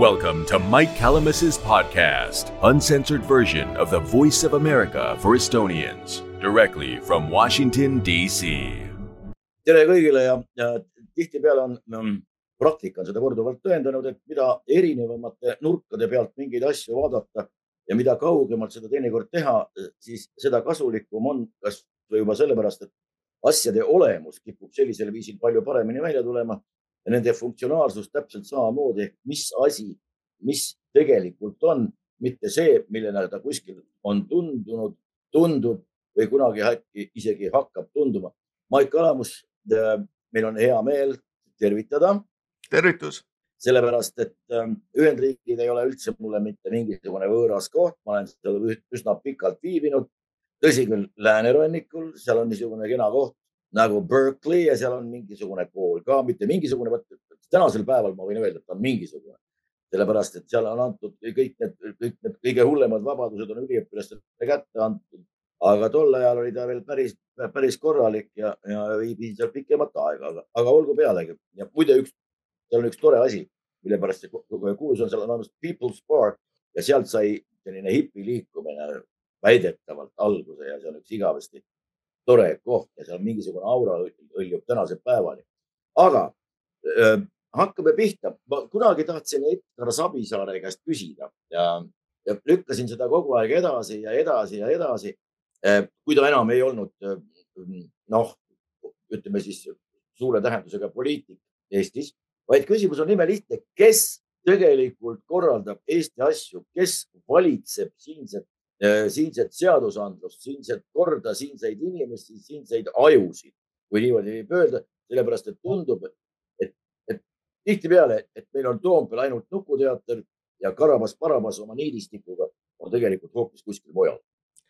Welcome to Mike Calamus's podcast, uncensored version of the voice of America for Estonians, directly from Washington, D.C. tere kõigile ja, ja tihtipeale on mm, praktika on seda korduvalt tõendanud, et mida erinevamate nurkade pealt mingeid asju vaadata ja mida kaugemalt seda teinekord teha, siis seda kasulikum on, kas või juba sellepärast, et asjade olemus kipub sellisel viisil palju paremini välja tulema ja nende funktsionaalsus täpselt samamoodi, ehk mis asi, mis tegelikult on, mitte see, millena ta kuskil on tundunud, tundub või kunagi äkki isegi hakkab tunduma. Maik Kalamus, meil on hea meel tervitada. tervitus. sellepärast, et ähm, Ühendriigid ei ole üldse mulle mitte mingisugune võõras koht, ma olen seal üsna pikalt viibinud. tõsi küll, läänerannikul, seal on niisugune kena koht nagu Berkeley ja seal on mingisugune kool ka, mitte mingisugune, tänasel päeval ma võin öelda, et ta on mingisugune. sellepärast, et seal on antud kõik need, kõik need kõige hullemad vabadused on üliõpilastele kätte antud. aga tol ajal oli ta veel päris, päris korralik ja, ja viibis seal pikemat aega, aga, aga olgu pealegi. ja muide, üks, seal on üks tore asi, mille pärast see kuulus on, seal on olemas People's Park ja sealt sai selline hipiliikumine väidetavalt alguse ja see on üks igavesti tore koht ja seal mingisugune aura hõljub tänase päevani. aga äh, hakkame pihta. ma kunagi tahtsin Edgar Savisaare käest küsida ja, ja lükkasin seda kogu aeg edasi ja edasi ja edasi äh,. kui ta enam ei olnud noh, ütleme siis suure tähendusega poliitik Eestis, vaid küsimus on imelihtne, kes tegelikult korraldab Eesti asju, kes valitseb siinset Äh, siinset seadusandlust, siinset korda, siinseid inimesi, siinseid ajusid, kui niimoodi võib öelda, sellepärast et tundub, et, et tihtipeale, et meil on Toompeal ainult Nukuteater ja Karabas-Barabas oma niidistikuga on tegelikult hoopis kuskil mujal.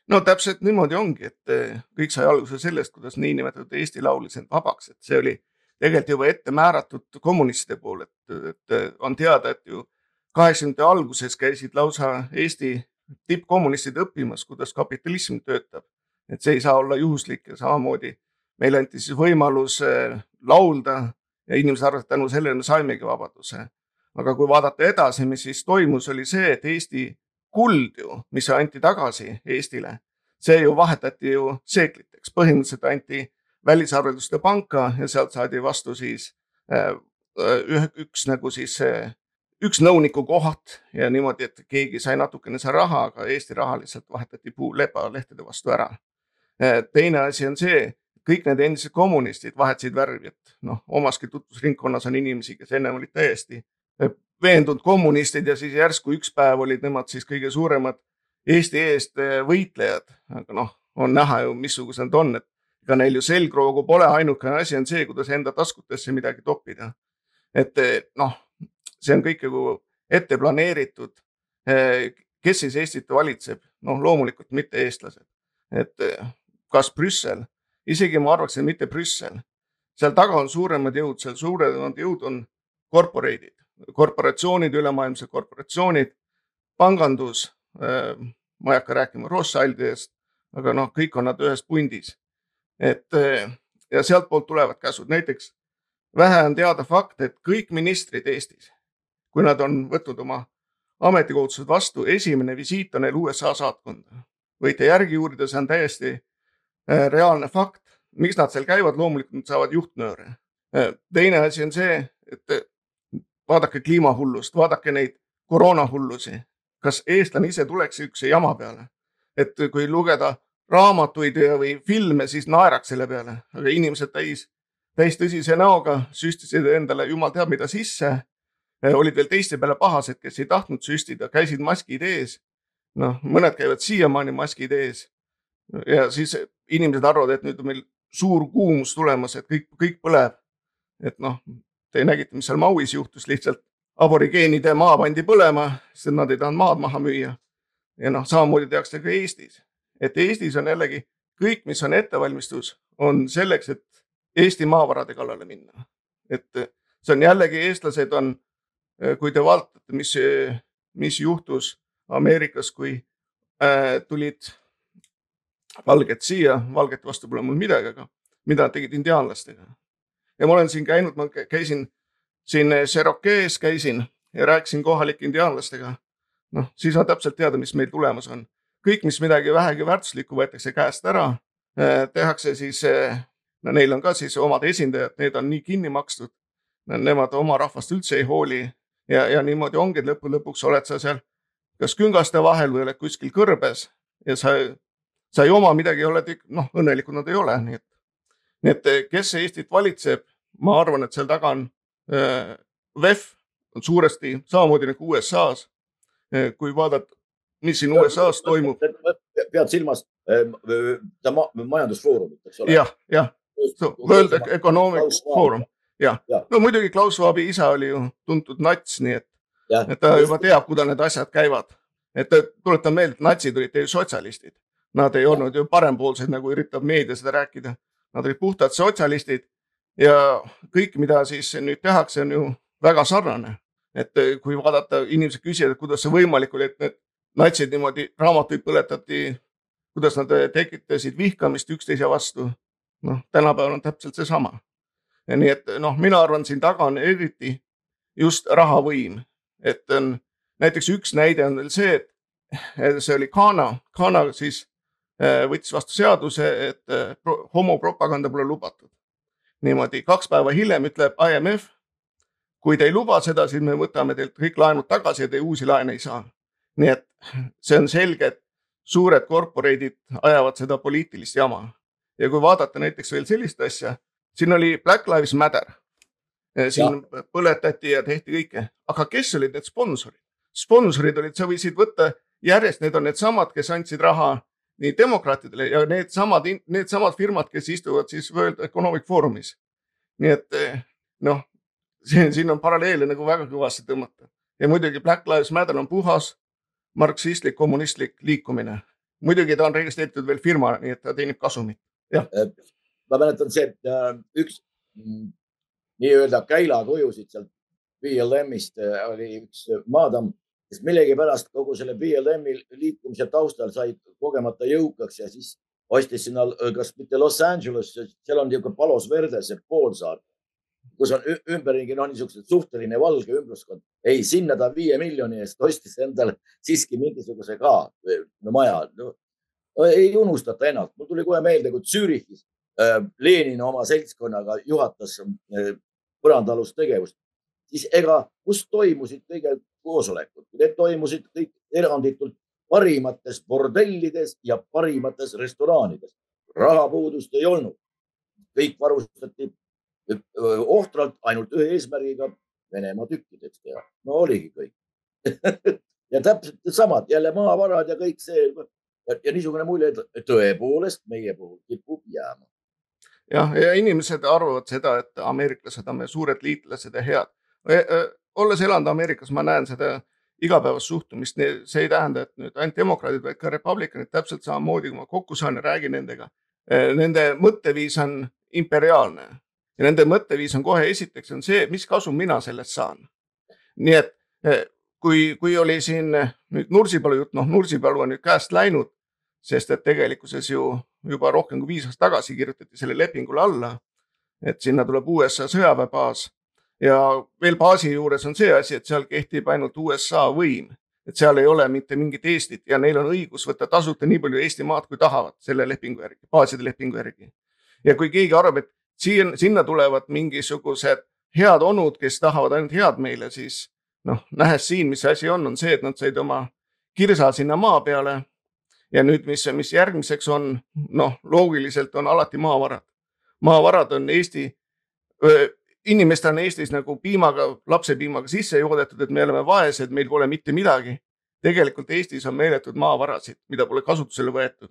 no täpselt niimoodi ongi, et äh, kõik sai alguse sellest, kuidas niinimetatud Eesti laulis end vabaks, et see oli tegelikult juba ette määratud kommunistide et, et on teada, et ju kaheksakümnendate alguses käisid lausa Eesti tippkommunistid õppimas, kuidas kapitalism töötab. et see ei saa olla juhuslik ja samamoodi meile anti siis võimalus äh, laulda ja inimesed arvavad, et tänu sellele me saimegi vabaduse. aga kui vaadata edasi, mis siis toimus, oli see, et Eesti kuld ju, mis anti tagasi Eestile, see ju vahetati ju seekliteks, põhimõtteliselt anti välisarvelduste panka ja sealt saadi vastu siis äh, ühe, üks nagu siis üks nõuniku koht ja niimoodi, et keegi sai natukene seal raha, aga Eesti raha lihtsalt vahetati puulepalehtede vastu ära. teine asi on see, kõik need endised kommunistid vahetasid värvi, et noh, omaski tutvusringkonnas on inimesi, kes ennem olid täiesti veendunud kommunistid ja siis järsku üks päev olid nemad siis kõige suuremad Eesti eest võitlejad, aga noh, on näha ju, missugused nad on, et ega neil ju selgroogu pole, ainukene asi on see, kuidas enda taskutesse midagi toppida. et noh see on kõik nagu ette planeeritud. Eh, kes siis Eestit valitseb? noh, loomulikult mitte eestlased, et eh, kas Brüssel, isegi ma arvaks, et mitte Brüssel, seal taga on suuremad jõud, seal suuremad jõud on korporeidid, korporatsioonid, ülemaailmsed korporatsioonid, pangandus. Eh, ma ei hakka rääkima Rothschildidest, aga noh, kõik on nad ühes pundis. et ja sealtpoolt tulevad käsud, näiteks vähe on teada fakt, et kõik ministrid Eestis kui nad on võtnud oma ametikohustused vastu, esimene visiit on neil USA saatkonda. võite järgi uurida, see on täiesti äh, reaalne fakt. miks nad seal käivad, loomulikult nad saavad juhtnööre. Äh, teine asi on see, et äh, vaadake kliimahullust, vaadake neid koroonahullusi. kas eestlane ise tuleks siukse jama peale? et kui lugeda raamatuid või filme, siis naeraks selle peale, aga inimesed täis, täis tõsise näoga süstisid endale jumal teab mida sisse olid veel teiste peale pahased, kes ei tahtnud süstida, käisid maskid ees. noh, mõned käivad siiamaani maskid ees. ja siis inimesed arvavad, et nüüd on meil suur kuumus tulemas, et kõik, kõik põleb. et noh, te nägite, mis seal Mauis juhtus, lihtsalt aborigeenide maa pandi põlema, sest nad ei tahtnud maad maha müüa. ja noh, samamoodi tehakse ka Eestis, et Eestis on jällegi kõik, mis on ettevalmistus, on selleks, et Eesti maavarade kallale minna. et see on jällegi, eestlased on kui te vaatate, mis, mis juhtus Ameerikas, kui äh, tulid valged siia, valgete vastu pole mul midagi, aga mida nad tegid indiaanlastega. ja ma olen siin käinud, ma käisin siin Cherokees, käisin ja rääkisin kohalike indiaanlastega. noh, siis on täpselt teada, mis meil tulemas on. kõik, mis midagi vähegi väärtuslikku võetakse käest ära, tehakse siis, no neil on ka siis omad esindajad, need on nii kinni makstud. Nemad oma rahvast üldse ei hooli ja, ja niimoodi ongi, et lõppude lõpuks oled sa seal kas küngaste vahel või oled kuskil kõrbes ja sa, sa ei oma midagi, oled noh, õnnelikud nad ei ole, nii et, nii et kes Eestit valitseb, ma arvan, et seal taga on äh, VEF on suuresti samamoodi nagu USA-s äh,. kui vaadata, mis siin USA-s toimub. pead silmas äh, majandusfoorumit, eks ole? jah, jah, World Economic Forum jah ja., no muidugi Klaus Schwabi isa oli ju tuntud nats, nii et, et ta juba teab, kuidas need asjad käivad. et tuletan meelde, et natsid olid ju sotsialistid, nad ei ja. olnud ju parempoolsed, nagu üritab meedia seda rääkida. Nad olid puhtad sotsialistid ja kõik, mida siis nüüd tehakse, on ju väga sarnane. et kui vaadata, inimesed küsivad, kuidas see võimalik oli, et need natsid niimoodi raamatuid põletati, kuidas nad tekitasid vihkamist üksteise vastu. noh, tänapäeval on täpselt seesama nii et noh, mina arvan, siin taga on eriti just rahavõim, et on näiteks üks näide on veel see, et see oli Ghana, Ghana siis äh, võttis vastu seaduse, et äh, homopropaganda pole lubatud. niimoodi kaks päeva hiljem ütleb IMF, kui te ei luba seda, siis me võtame teilt kõik laenud tagasi ja te uusi laene ei saa. nii et see on selge, et suured korporeidid ajavad seda poliitilist jama. ja kui vaadata näiteks veel sellist asja siin oli Black Lives Matter. siin ja. põletati ja tehti kõike, aga kes olid need sponsorid? sponsorid olid, sa võisid võtta järjest, need on needsamad, kes andsid raha nii demokraatidele ja needsamad, needsamad firmad, kes istuvad siis World Economic Forumis. nii et eh, noh, siin, on paralleele nagu väga kõvasti tõmmata ja muidugi Black Lives Matter on puhas marksistlik, kommunistlik liikumine. muidugi ta on registreeritud veel firma, nii et ta teenib kasumit, jah äh, ma mäletan see, äh, üks mm, nii-öelda käilakujusid sealt BLM-ist äh, oli üks maadamm, kes millegipärast kogu selle BLM-i liikumise taustal sai kogemata jõukaks ja siis ostis sinna, äh, kas mitte Los Angeles, seal on niisugune Palos Verdes poolsaar, kus on ümberringi noh, niisugused suhteline valge ümbruskond. ei, sinna ta viie miljoni eest ostis endale siiski mingisuguse ka no, maja no,. Ei unustata ennast, mul tuli kohe meelde, kui Zürichis Lenin oma seltskonnaga juhatas äh, põrandaalust tegevust, siis ega, kus toimusid kõige koosolekud, need toimusid kõik eranditult parimates bordellides ja parimates restoranides. rahapuudust ei olnud. kõik varustati äh, ohtralt ainult ühe eesmärgiga Venemaa tükkideks teha. no oligi kõik ja täpselt samad jälle maavarad ja kõik see ja, ja niisugune mulje, et tõepoolest meie puhul kipub jääma jah, ja inimesed arvavad seda, et ameeriklased on meie suured liitlased ja head. Olles elanud Ameerikas, ma näen seda igapäevast suhtumist, see ei tähenda, et nüüd ainult demokraadid, vaid ka republikanid täpselt samamoodi, kui ma kokku saan ja räägin nendega. Nende mõtteviis on imperiaalne ja nende mõtteviis on kohe esiteks on see, mis kasu mina sellest saan. nii et kui, kui oli siin nüüd Nursipalu jutt, noh, Nursipalu on nüüd käest läinud, sest et tegelikkuses ju juba rohkem kui viis aastat tagasi kirjutati selle lepingule alla, et sinna tuleb USA sõjaväebaas ja veel baasi juures on see asi, et seal kehtib ainult USA võim, et seal ei ole mitte mingit Eestit ja neil on õigus võtta tasuta nii palju Eesti maad, kui tahavad selle lepingu järgi, baaside lepingu järgi. ja kui keegi arvab, et siin, sinna tulevad mingisugused head onud, kes tahavad ainult head meile, siis noh, nähes siin, mis asi on, on see, et nad said oma kirsa sinna maa peale ja nüüd, mis, mis järgmiseks on, noh, loogiliselt on alati maavarad. maavarad on Eesti, inimestel on Eestis nagu piimaga, lapsepiimaga sisse joodetud, et me oleme vaesed, meil pole mitte midagi. tegelikult Eestis on meeletud maavarasid, mida pole kasutusele võetud.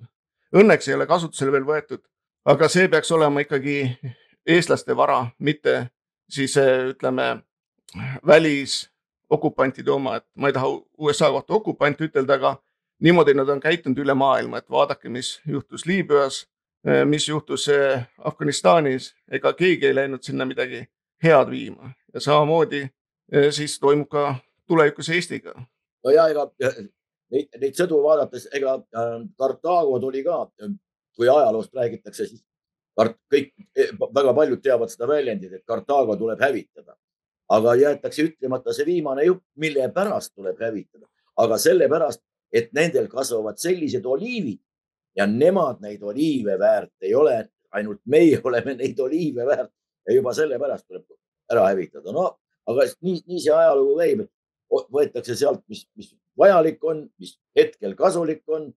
Õnneks ei ole kasutusele veel võetud, aga see peaks olema ikkagi eestlaste vara, mitte siis ütleme välisokupantide oma, et ma ei taha USA kohta okupant ütelda, aga niimoodi nad on käitunud üle maailma, et vaadake, mis juhtus Liibüas, eh, mis juhtus eh, Afganistanis, ega keegi ei läinud sinna midagi head viima ja samamoodi eh, siis toimub ka tulevikus Eestiga. no ja ega neid, neid sõdu vaadates, ega Kartaago tuli ka, kui ajaloost räägitakse, siis kõik, väga paljud teavad seda väljendit, et Kartaago tuleb hävitada. aga jäetakse ütlemata see viimane jupp, mille pärast tuleb hävitada, aga sellepärast, et nendel kasvavad sellised oliivid ja nemad neid oliive väärt ei ole, ainult meie oleme neid oliive väärt ja juba sellepärast tuleb ära hävitada. no aga nii, nii see ajalugu käib, et võetakse sealt, mis, mis vajalik on, mis hetkel kasulik on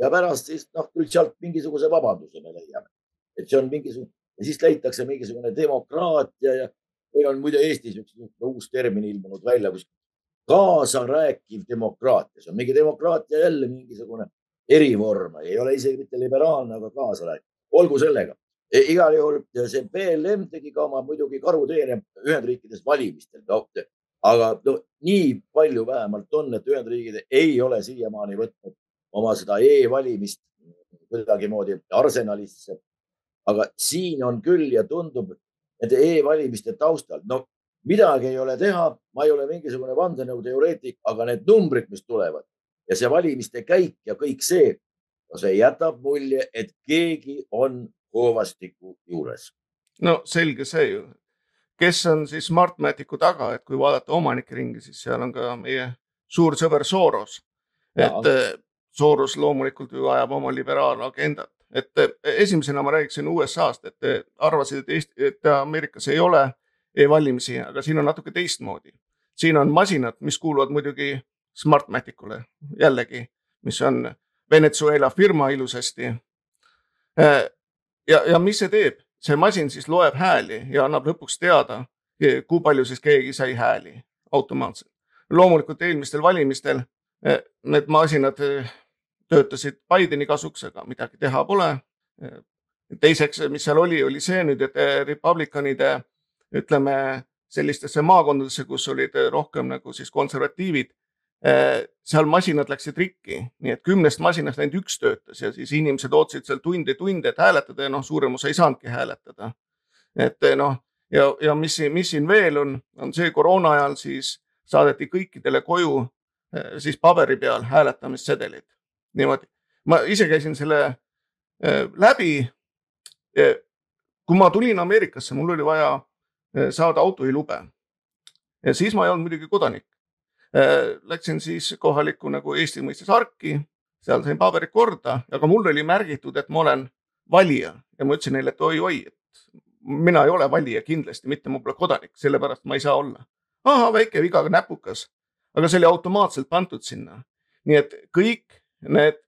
ja pärast siis noh, küll sealt mingisuguse vabanduse me leiame. et see on mingisugune ja siis leitakse mingisugune demokraatia ja meil on muide Eestis üks uus termin ilmunud välja, kus kaasarääkiv demokraatia, see on mingi demokraatia jälle mingisugune erivorm, ei ole isegi mitte liberaalne, aga kaasarääkiv. olgu sellega e, igal juhul see BLM tegi ka oma muidugi karuteene Ühendriikides valimistel aga no, nii palju vähemalt on, et Ühendriigid ei ole siiamaani võtnud oma seda e-valimist kuidagimoodi arsenalisse. aga siin on küll ja tundub, et e-valimiste taustal, no midagi ei ole teha, ma ei ole mingisugune vandenõuteoreetik, aga need numbrid, mis tulevad ja see valimiste käik ja kõik see, no see jätab mulje, et keegi on hoovastiku juures. no selge see ju, kes on siis Smartmaticu taga, et kui vaadata omanike ringi, siis seal on ka meie suur sõber Soros. et Soros loomulikult ju ajab oma liberaalagendat, et esimesena ma räägiksin USA-st, et arvasid, et Eesti, et Ameerikas ei ole e-valimisi, aga siin on natuke teistmoodi. siin on masinad, mis kuuluvad muidugi Smartmaticule jällegi, mis on Venezuela firma ilusasti. ja, ja mis see teeb, see masin siis loeb hääli ja annab lõpuks teada, kui palju siis keegi sai hääli automaatselt. loomulikult eelmistel valimistel need masinad töötasid Bideni kasuks, aga midagi teha pole. teiseks, mis seal oli, oli see nüüd, et republikanide ütleme sellistesse maakondadesse, kus olid rohkem nagu siis konservatiivid, seal masinad läksid rikki, nii et kümnest masinast ainult üks töötas ja siis inimesed ootasid seal tunde-tunde, et hääletada ja noh, suurem osa ei saanudki hääletada. et noh, ja, ja mis, mis siin veel on, on see koroona ajal siis saadeti kõikidele koju siis paberi peal hääletamissedelid niimoodi. ma ise käisin selle äh, läbi. kui ma tulin Ameerikasse, mul oli vaja äh, saada autojuhilube. siis ma ei olnud muidugi kodanik. Äh, läksin siis kohalikku nagu Eesti mõistes arki, seal sain paberid korda, aga mul oli märgitud, et ma olen valija ja ma ütlesin neile, et oi-oi, et mina ei ole valija kindlasti, mitte ma pole kodanik, sellepärast ma ei saa olla. ahah, väike viga, näpukas, aga see oli automaatselt pandud sinna. nii et kõik need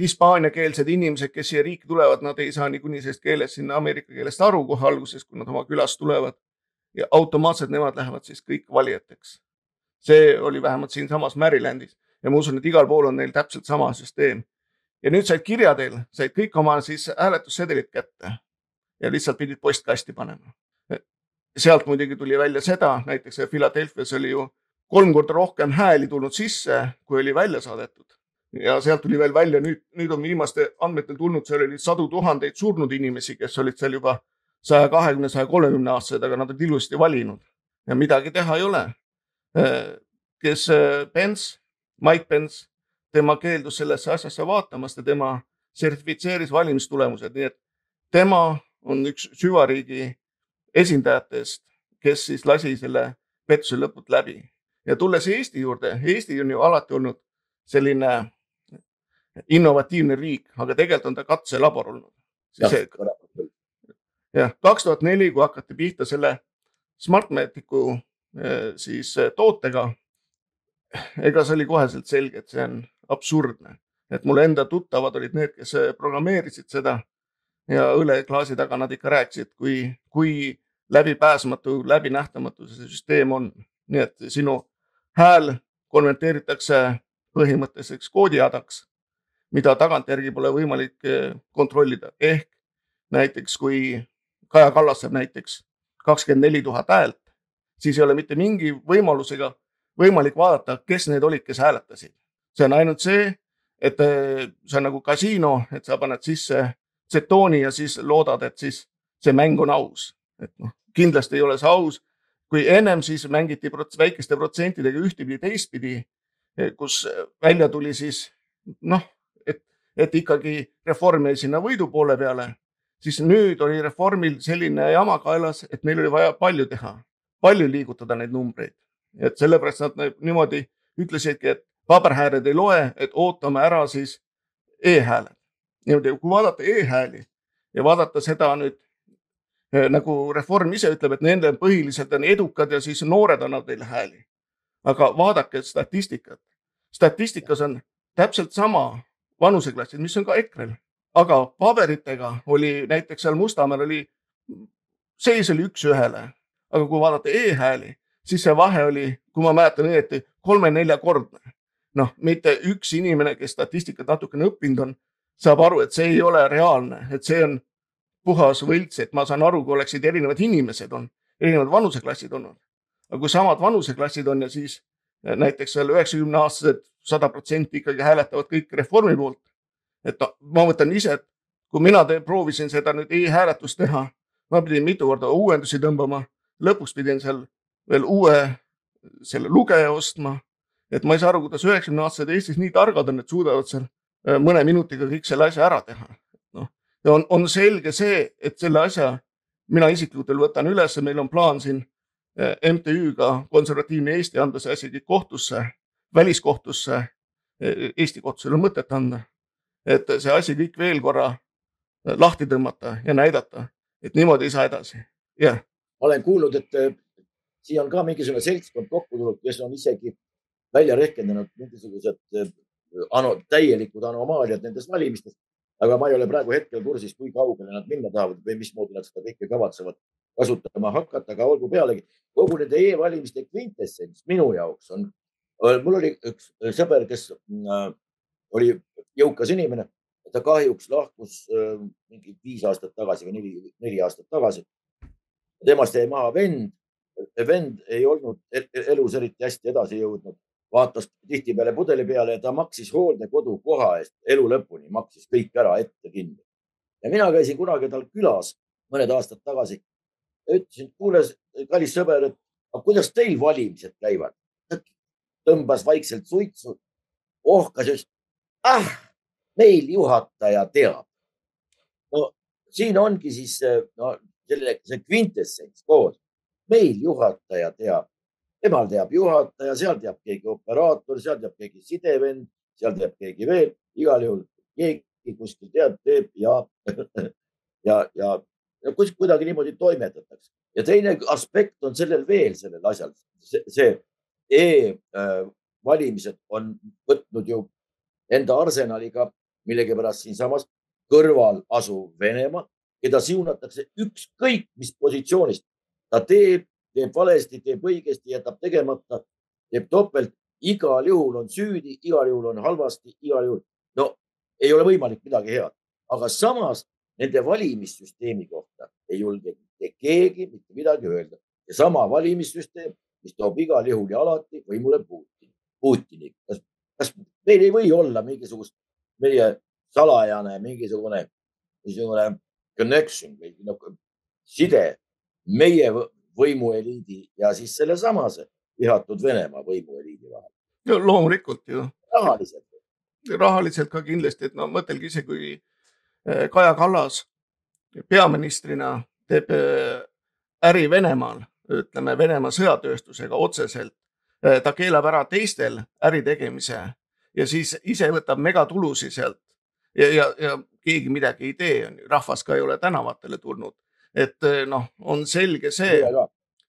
hispaaniakeelsed inimesed, kes siia riiki tulevad, nad ei saa niikuinii sellest keelest sinna ameerika keelest aru kohe alguses, kui nad oma külast tulevad. ja automaatselt nemad lähevad siis kõik valijateks. see oli vähemalt siinsamas Marylandis ja ma usun, et igal pool on neil täpselt sama süsteem. ja nüüd said kirjadel, said kõik oma siis hääletussedelid kätte ja lihtsalt pidid postkasti panema. sealt muidugi tuli välja seda, näiteks Philadelphia's oli ju kolm korda rohkem hääli tulnud sisse, kui oli välja saadetud ja sealt tuli veel välja, nüüd, nüüd on viimaste andmetel tulnud, seal oli sadu tuhandeid surnud inimesi, kes olid seal juba saja kahekümne, saja kolmekümne aastased, aga nad olid ilusti valinud ja midagi teha ei ole. kes Pence, Mike Pence, tema keeldus sellesse asjasse vaatamast ja tema sertifitseeris valimistulemused, nii et tema on üks süvariigi esindajatest, kes siis lasi selle pettuse lõput läbi. ja tulles Eesti juurde, Eesti on ju alati olnud selline innovatiivne riik, aga tegelikult on ta katselabor olnud. jah, kaks tuhat neli, kui hakati pihta selle Smartmaticu eh, siis eh, tootega. ega see oli koheselt selge, et see on absurdne, et mul enda tuttavad olid need, kes eh, programmeerisid seda ja õleklaasi taga nad ikka rääkisid, kui, kui läbipääsmatu, läbinähtamatu see süsteem on. nii et sinu hääl konverteeritakse põhimõtteliseks koodihädaks mida tagantjärgi pole võimalik eh, kontrollida. ehk näiteks kui Kaja Kallas saab näiteks kakskümmend neli tuhat häält, siis ei ole mitte mingi võimalusega võimalik vaadata, kes need olid, kes hääletasid. see on ainult see, et eh, see on nagu kasiino, et sa paned sisse tsetooni ja siis loodad, et siis see mäng on aus. et noh, kindlasti ei ole see aus. kui ennem siis mängiti prots väikeste protsentidega ühtepidi, teistpidi, eh, kus välja tuli siis noh, et ikkagi reform jäi sinna võidu poole peale, siis nüüd oli reformil selline jama kaelas, et neil oli vaja palju teha. palju liigutada neid numbreid. et sellepärast nad niimoodi ütlesidki, et paberhääled ei loe, et ootame ära siis e-hääled. niimoodi, kui vaadata e-hääli ja vaadata seda nüüd eh, nagu Reform ise ütleb, et nende põhiliselt on edukad ja siis noored annavad neile hääli. aga vaadake statistikat. statistikas on täpselt sama vanuseklassid, mis on ka EKRE-l, aga paberitega oli näiteks seal Mustamäel oli, seis oli üks-ühele, aga kui vaadata e-hääli, siis see vahe oli, kui ma mäletan õieti, kolme-neljakordne. noh, mitte üks inimene, kes statistikat natukene õppinud on, saab aru, et see ei ole reaalne, et see on puhas võlts, et ma saan aru, kui oleksid erinevad inimesed on, erinevad vanuseklassid olnud. aga kui samad vanuseklassid on ja siis näiteks veel üheksakümne aastased sada protsenti ikkagi hääletavad kõik reformi poolt. et ma mõtlen ise, et kui mina te, proovisin seda nüüd e-hääletust teha, ma pidin mitu korda uuendusi tõmbama, lõpuks pidin seal veel uue selle lugeja ostma. et ma ei saa aru, kuidas üheksakümne aastased Eestis nii targad on, et suudavad seal äh, mõne minutiga kõik selle asja ära teha. noh, ja on, on selge see, et selle asja mina isiklikult veel võtan üles, meil on plaan siin MTÜ-ga Konservatiivne Eesti anda see asi kõik kohtusse, väliskohtusse. Äh, Eesti kohtus ei ole mõtet anda. et see asi kõik veel korra lahti tõmmata ja näidata, et niimoodi ei saa edasi. jah. olen kuulnud, et siia on ka mingisugune seltskond kokku tulnud, kes on isegi välja rehkendanud mingisugused eh, ano, täielikud anomaaliad nendes valimistes. aga ma ei ole praegu hetkel kursis, kui kaugele nad minna tahavad või mismoodi nad seda kõike kavatsevad kasutama hakata, aga olgu pealegi. kogu nende e-valimiste kvintessents minu jaoks on, mul oli üks sõber, kes äh, oli jõukas inimene, ta kahjuks lahkus mingi viis aastat tagasi või neli, neli aastat tagasi. temast jäi maha vend vend ei olnud elus eriti hästi edasi jõudnud, vaatas tihtipeale pudeli peale ja ta maksis hooldekodu koha eest elu lõpuni, maksis kõik ära ette kinni. ja mina käisin kunagi tal külas mõned aastad tagasi. Ütlesin, kuule, kallis sõber, et aga kuidas teil valimised käivad? tõmbas vaikselt suitsu, ohkas ja ütles, ah, meil juhataja teab. no siin ongi siis no, selle, see kvintessents koos meil juhataja teab, temal teab juhataja, seal teab keegi operaator, seal teab keegi sidevend, seal teab keegi veel, igal juhul keegi kuskil teab, teeb ja ja, ja, ja kuidagi niimoodi toimetatakse. ja teine aspekt on sellel veel, sellel asjal, see e-valimised on võtnud ju enda arsenaliga millegipärast siinsamas kõrval asuv Venemaa, keda siunatakse ükskõik mis positsioonist ta teeb, teeb valesti, teeb õigesti, jätab tegemata, teeb topelt, igal juhul on süüdi, igal juhul on halvasti, igal juhul. no ei ole võimalik midagi head, aga samas nende valimissüsteemi kohta ei julge mitte keegi mitte midagi öelda. ja sama valimissüsteem, mis toob igal juhul ja alati võimule Putin, Putini. kas, kas meil ei või olla mingisugust meie salajane mingisugune, niisugune connection või noh, side meie võimueliidi ja siis sellesamase vihatud Venemaa võimueliidi vahel. no loomulikult ju. rahaliselt. rahaliselt ka kindlasti, et no mõtelge ise, kui Kaja Kallas peaministrina teeb eh, äri Venemaal, ütleme Venemaa sõjatööstusega otseselt. Eh, ta keelab ära teistel äri tegemise ja siis ise võtab megatulusid sealt ja, ja, ja keegi midagi ei tee, on ju, rahvas ka ei ole tänavatele tulnud et eh, noh, on selge see.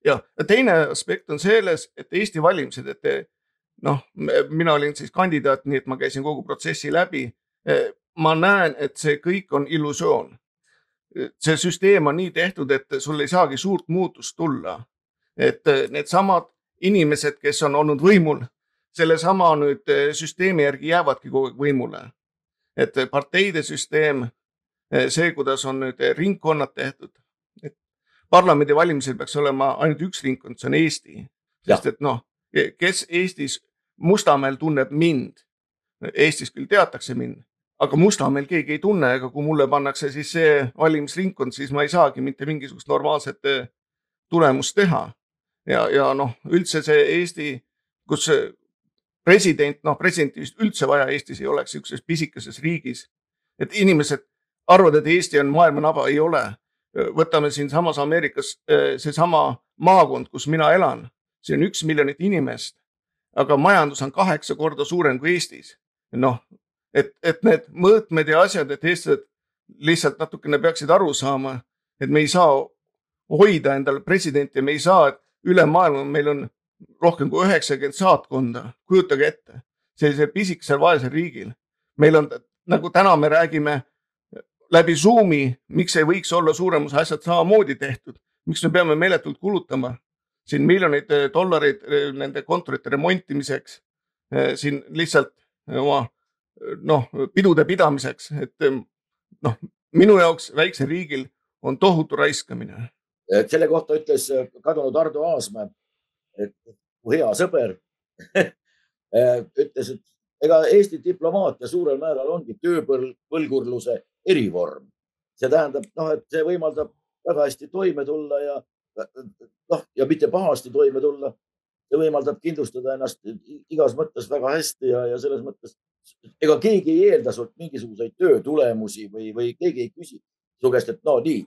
ja teine aspekt on selles, et Eesti valimised, et eh, noh, mina olin siis kandidaat, nii et ma käisin kogu protsessi läbi. Eh, ma näen, et see kõik on illusioon. see süsteem on nii tehtud, et sul ei saagi suurt muutust tulla. et needsamad inimesed, kes on olnud võimul, sellesama nüüd süsteemi järgi jäävadki kogu aeg võimule. et parteide süsteem, see, kuidas on nüüd ringkonnad tehtud, parlamendivalimisel peaks olema ainult üks ringkond, see on Eesti. sest et noh, kes Eestis, Mustamäel tunneb mind, Eestis küll teatakse mind, aga Mustamäel keegi ei tunne, ega kui mulle pannakse siis see valimisringkond, siis ma ei saagi mitte mingisugust normaalset eh, tulemust teha. ja, ja noh, üldse see Eesti, kus president, noh, presidenti vist üldse vaja Eestis ei oleks, niisuguses pisikeses riigis. et inimesed arvavad, et Eesti on maailma naba, ei ole võtame siinsamas Ameerikas seesama maakond, kus mina elan, see on üks miljonit inimest, aga majandus on kaheksa korda suurem kui Eestis. noh, et, et need mõõtmed ja asjad, et eestlased lihtsalt natukene peaksid aru saama, et me ei saa hoida endale presidenti me ei saa, et üle maailma meil on rohkem kui üheksakümmend saatkonda, kujutage ette, sellisel pisikesel vaesel riigil. meil on, nagu täna me räägime läbi Zoomi, miks ei võiks olla suurem osa asjad samamoodi tehtud, miks me peame meeletult kulutama siin miljoneid dollareid eh, nende kontorite remontimiseks, eh, siin lihtsalt oma noh, pidude pidamiseks, et noh, minu jaoks väiksel riigil on tohutu raiskamine. selle kohta ütles kadunud Ardo Aasmäe, et mu hea sõber ütles, et ega Eesti diplomaatia suurel määral ongi tööpõlgurluse erivorm. see tähendab, noh, et see võimaldab väga hästi toime tulla ja noh, ja mitte pahasti toime tulla. see võimaldab kindlustada ennast igas mõttes väga hästi ja, ja selles mõttes ega keegi ei eelda sult mingisuguseid töö tulemusi või, või keegi ei küsi su käest, et no nii,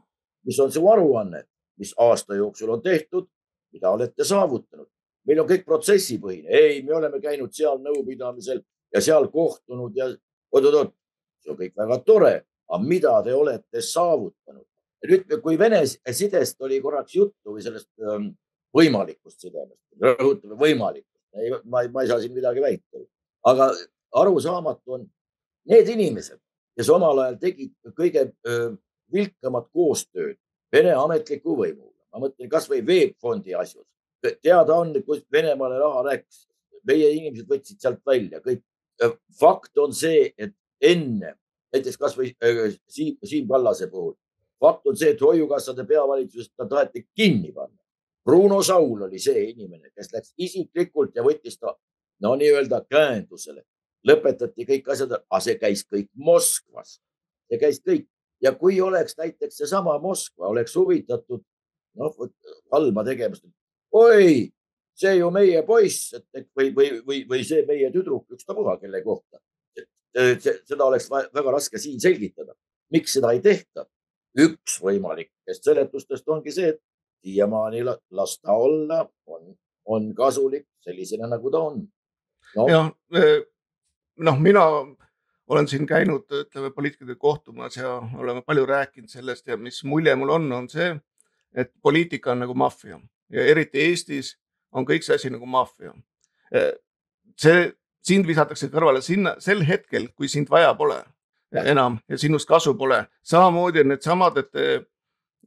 mis on su aruanne, mis aasta jooksul on tehtud, mida olete saavutanud. meil on kõik protsessipõhine, ei, me oleme käinud seal nõupidamisel ja seal kohtunud ja oot-oot-oot, see on kõik väga tore, aga mida te olete saavutanud? nüüd, kui Vene sidest oli korraks juttu või sellest ähm, võimalikust sidemest, rõhutame võimalikust, ma, ma ei saa siin midagi väita, aga arusaamatu on need inimesed, kes omal ajal tegid kõige vilkamat koostööd Vene ametliku võimuga. ma mõtlen kasvõi Veeb Fondi asjus. teada on, kus Venemaale raha läks. meie inimesed võtsid sealt välja kõik. fakt on see, et enne näiteks kasvõi Siim, Siim Kallase puhul, fakt on see, et hoiukassade peavalitsusest ta taheti kinni panna. Bruno Saul oli see inimene, kes läks isiklikult ja võttis ta no nii-öelda käendusele lõpetati kõik asjad, aga see käis kõik Moskvas, see käis kõik ja kui oleks näiteks seesama Moskva oleks huvitatud noh, halba tegemist. oi, see ju meie poiss, või, või, või, või see meie tüdruk, ükstapuha kelle kohta. seda oleks väga raske siin selgitada, miks seda ei tehta. üks võimalikest seletustest ongi see, et siiamaani las ta olla, on, on kasulik sellisena, nagu ta on no.. jah, noh, mina olen siin käinud, ütleme poliitikutega kohtumas ja oleme palju rääkinud sellest ja mis mulje mul on, on see, et poliitika on nagu maffia ja eriti Eestis on kõik see asi nagu maffia. see, sind visatakse kõrvale sinna sel hetkel, kui sind vaja pole enam ja sinust kasu pole. samamoodi on needsamad, et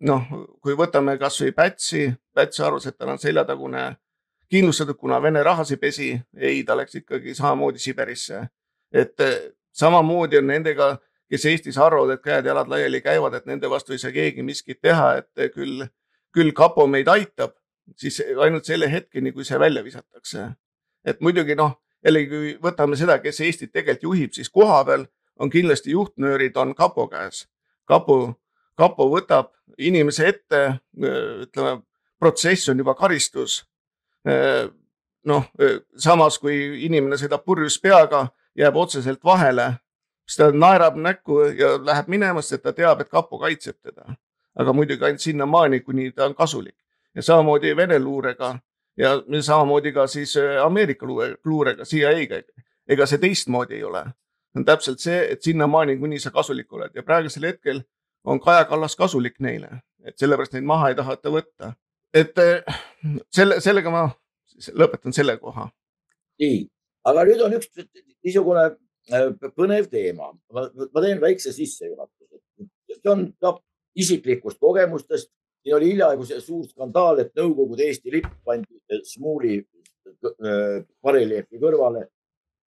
noh, kui võtame kasvõi Pätsi, Päts arvas, et tal on seljatagune kindlustatud, kuna Vene rahas ei pesi. ei, ta läks ikkagi samamoodi Siberisse et eh, samamoodi on nendega, kes Eestis arvavad, et käed-jalad laiali käivad, et nende vastu ei saa keegi miskit teha, et eh, küll, küll kapo meid aitab, siis ainult selle hetkeni, kui see välja visatakse. et muidugi noh, jällegi kui võtame seda, kes Eestit tegelikult juhib, siis kohapeal on kindlasti juhtnöörid on kapo käes. kapo, kapo võtab inimese ette, ütleme, protsess on juba karistus. noh, samas kui inimene sõidab purjus peaga jääb otseselt vahele, siis ta naerab näkku ja läheb minema, sest ta teab, et kapo kaitseb teda. aga muidugi ainult sinnamaani, kuni ta on kasulik ja samamoodi Vene luurega ja samamoodi ka siis äh, Ameerika luurega, CIA-ga. ega see teistmoodi ei ole. on täpselt see, et sinnamaani, kuni sa kasulik oled ja praegusel hetkel on Kaja Kallas kasulik neile, et sellepärast neid maha ei taheta võtta. et äh, selle, sellega ma lõpetan selle koha. nii, aga nüüd on üks niisugune äh, põnev teema. ma teen väikse sissejuhatuse. see on ka isiklikust kogemustest. siin oli hiljaaegu see suur skandaal, et Nõukogude Eesti lipp pandi Smuuli äh, bareljeefi kõrvale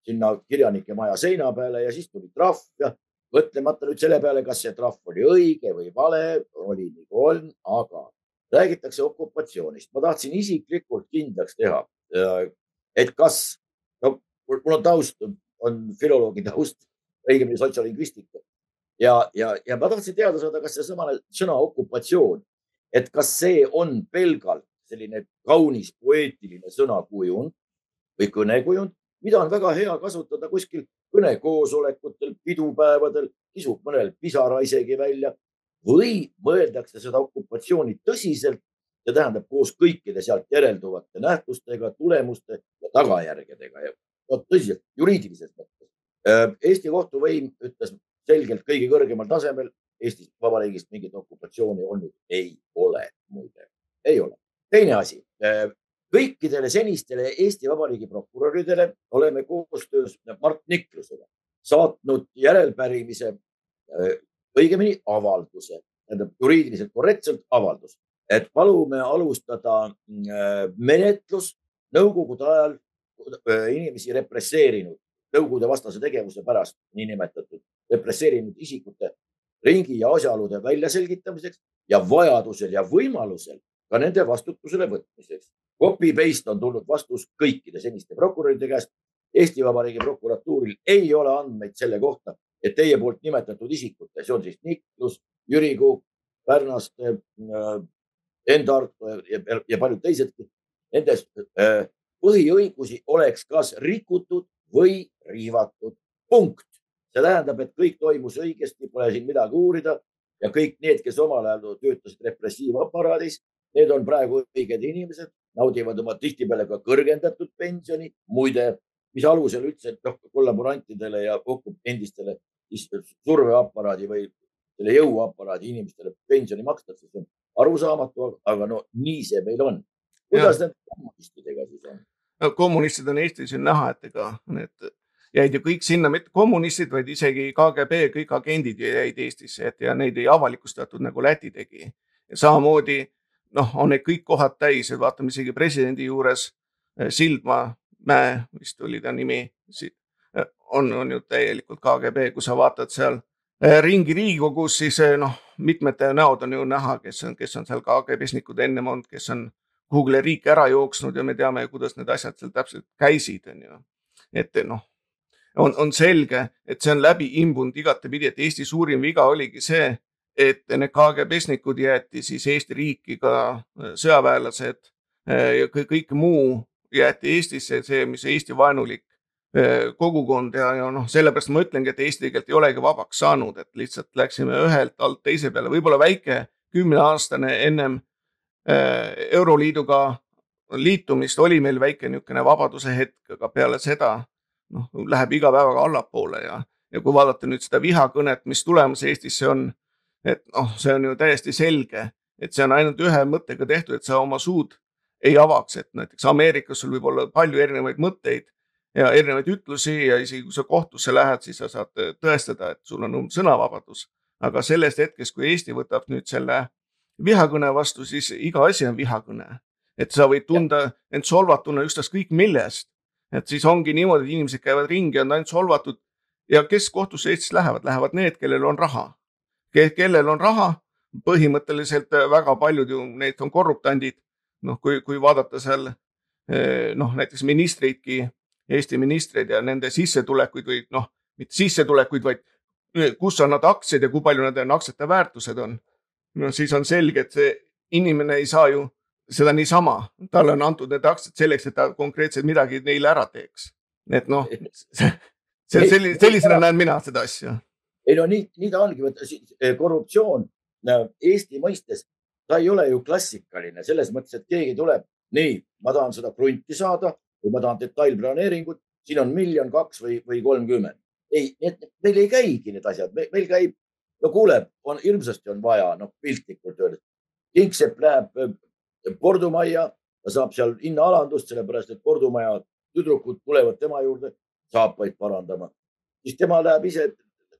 sinna kirjanike maja seina peale ja siis tuli trahv ja mõtlemata nüüd selle peale, kas see trahv oli õige või vale, oli nagu on, aga räägitakse okupatsioonist. ma tahtsin isiklikult kindlaks teha, äh, et kas no mul on taust, on filoloogi taust, õigemini sotsiolingvistika. ja, ja, ja ma tahtsin teada saada, kas seesama sõna okupatsioon, et kas see on pelgalt selline kaunis poeetiline sõnakujund või kõnekujund, mida on väga hea kasutada kuskil kõnekoosolekutel, pidupäevadel, kisub mõnel pisara isegi välja või mõeldakse seda okupatsiooni tõsiselt see tähendab koos kõikide sealt järelduvate nähtustega, tulemuste ja tagajärgedega ja no tõsiselt juriidilises mõttes. Äh, Eesti kohtuvõim ütles selgelt kõige kõrgemal tasemel, Eesti Vabariigist mingit okupatsiooni olnud ei ole, muide, ei ole. teine asi, äh, kõikidele senistele Eesti Vabariigi prokuröridele oleme koostöös Mart Niklusega saatnud järelpärimise, äh, õigemini avalduse, tähendab juriidiliselt korrektselt avaldus et palume alustada menetlus nõukogude ajal inimesi represseerinud, nõukogude vastase tegevuse pärast niinimetatud represseerinud isikute ringi ja asjaolude väljaselgitamiseks ja vajadusel ja võimalusel ka nende vastutusele võtmiseks. Copy-paste on tulnud vastus kõikide seniste prokuröride käest. Eesti Vabariigi prokuratuuril ei ole andmeid selle kohta, et teie poolt nimetatud isikute, see on siis Niklus, Jüri Kuuk, Pärnaste, äh, enda Arto ja, ja, paljud teisedki, nendest äh, põhiõigusi oleks kas rikutud või riivatud. punkt. see tähendab, et kõik toimus õigesti, pole siin midagi uurida ja kõik need, kes omal ajal töötasid repressiivaparaadis, need on praegu õiged inimesed, naudivad oma tihtipeale ka kõrgendatud pensioni. muide, mis alusel üldse noh, kollaborantidele ja endistele surveaparaadi või selle jõuaparaadi inimestele pensioni makstakse, see on arusaamatu, aga no nii see meil on. kuidas need kommunistidega siis on? Kommunistid on Eestis ju näha, et ega need jäid ju kõik sinna, mitte kommunistid, vaid isegi KGB, kõik agendid jäid Eestisse, et ja neid ei avalikustatud nagu Läti tegi. samamoodi noh, on need kõik kohad täis, et vaatame isegi presidendi juures eh, Sildmaa mäe, vist oli ta nimi, eh, on, on ju täielikult KGB, kui sa vaatad seal eh, ringi Riigikogus, siis noh mitmed näod on ju näha, kes on, kes on seal KGB-snikud ennem olnud, kes on kuhugile riiki ära jooksnud ja me teame, kuidas need asjad seal täpselt käisid, on ju. et noh, on, on selge, et see on läbi imbunud igatepidi, et Eesti suurim viga oligi see, et need KGB-snikud jäeti siis Eesti riiki ka äh, sõjaväelased äh, ja kõik muu jäeti Eestisse, see, mis Eesti vaenulik Äh, kogukond ja, ja noh, sellepärast ma ütlengi, et Eesti tegelikult ei olegi vabaks saanud, et lihtsalt läksime ühelt alt teise peale, võib-olla väike kümneaastane ennem Euroliiduga liitumist oli meil väike niisugune vabaduse hetk, aga peale seda noh, läheb iga päevaga allapoole ja, ja kui vaadata nüüd seda vihakõnet, mis tulemas Eestisse on, et noh, see on ju täiesti selge, et see on ainult ühe mõttega tehtud, et sa oma suud ei avaks, et näiteks Ameerikas sul võib olla palju erinevaid mõtteid ja erinevaid ütlusi ja isegi kui sa kohtusse lähed, siis sa saad äh, tõestada, et sul on sõnavabadus. aga sellest hetkest, kui Eesti võtab nüüd selle vihakõne vastu, siis iga asi on vihakõne. et sa võid tunda end solvatuna ükstaskõik millest. et siis ongi niimoodi, et inimesed käivad ringi, on ainult solvatud ja kes kohtusse Eestis lähevad, lähevad need, kellel on raha. kellel on raha, põhimõtteliselt äh, väga paljud ju need on korruptandid. noh, kui, kui vaadata seal äh, noh, näiteks ministreidki Eesti ministreid ja nende sissetulekuid või noh, mitte sissetulekuid, vaid eh, kus on nad aktsiad ja kui palju nende aktsiate väärtused on. No siis on selge, et see inimene ei saa ju seda niisama, talle on antud need aktsiad selleks, et ta konkreetselt midagi neile ära teeks. et noh, see, see selline, sellisena näen mina seda asja. ei no nii, nii ta ongi, eh, korruptsioon Eesti mõistes, ta ei ole ju klassikaline selles mõttes, et keegi tuleb, nii, ma tahan seda krunti saada või ma tahan detailplaneeringut, siin on miljon, kaks või, või kolmkümmend. ei, meil ei käigi need asjad, meil käib, no kuule, on hirmsasti on vaja, noh piltlikult öeldes. kingsepp läheb äh, kordumajja, ta saab seal hinnaalandust, sellepärast et kordumaja tüdrukud tulevad tema juurde saapaid parandama. siis tema läheb ise,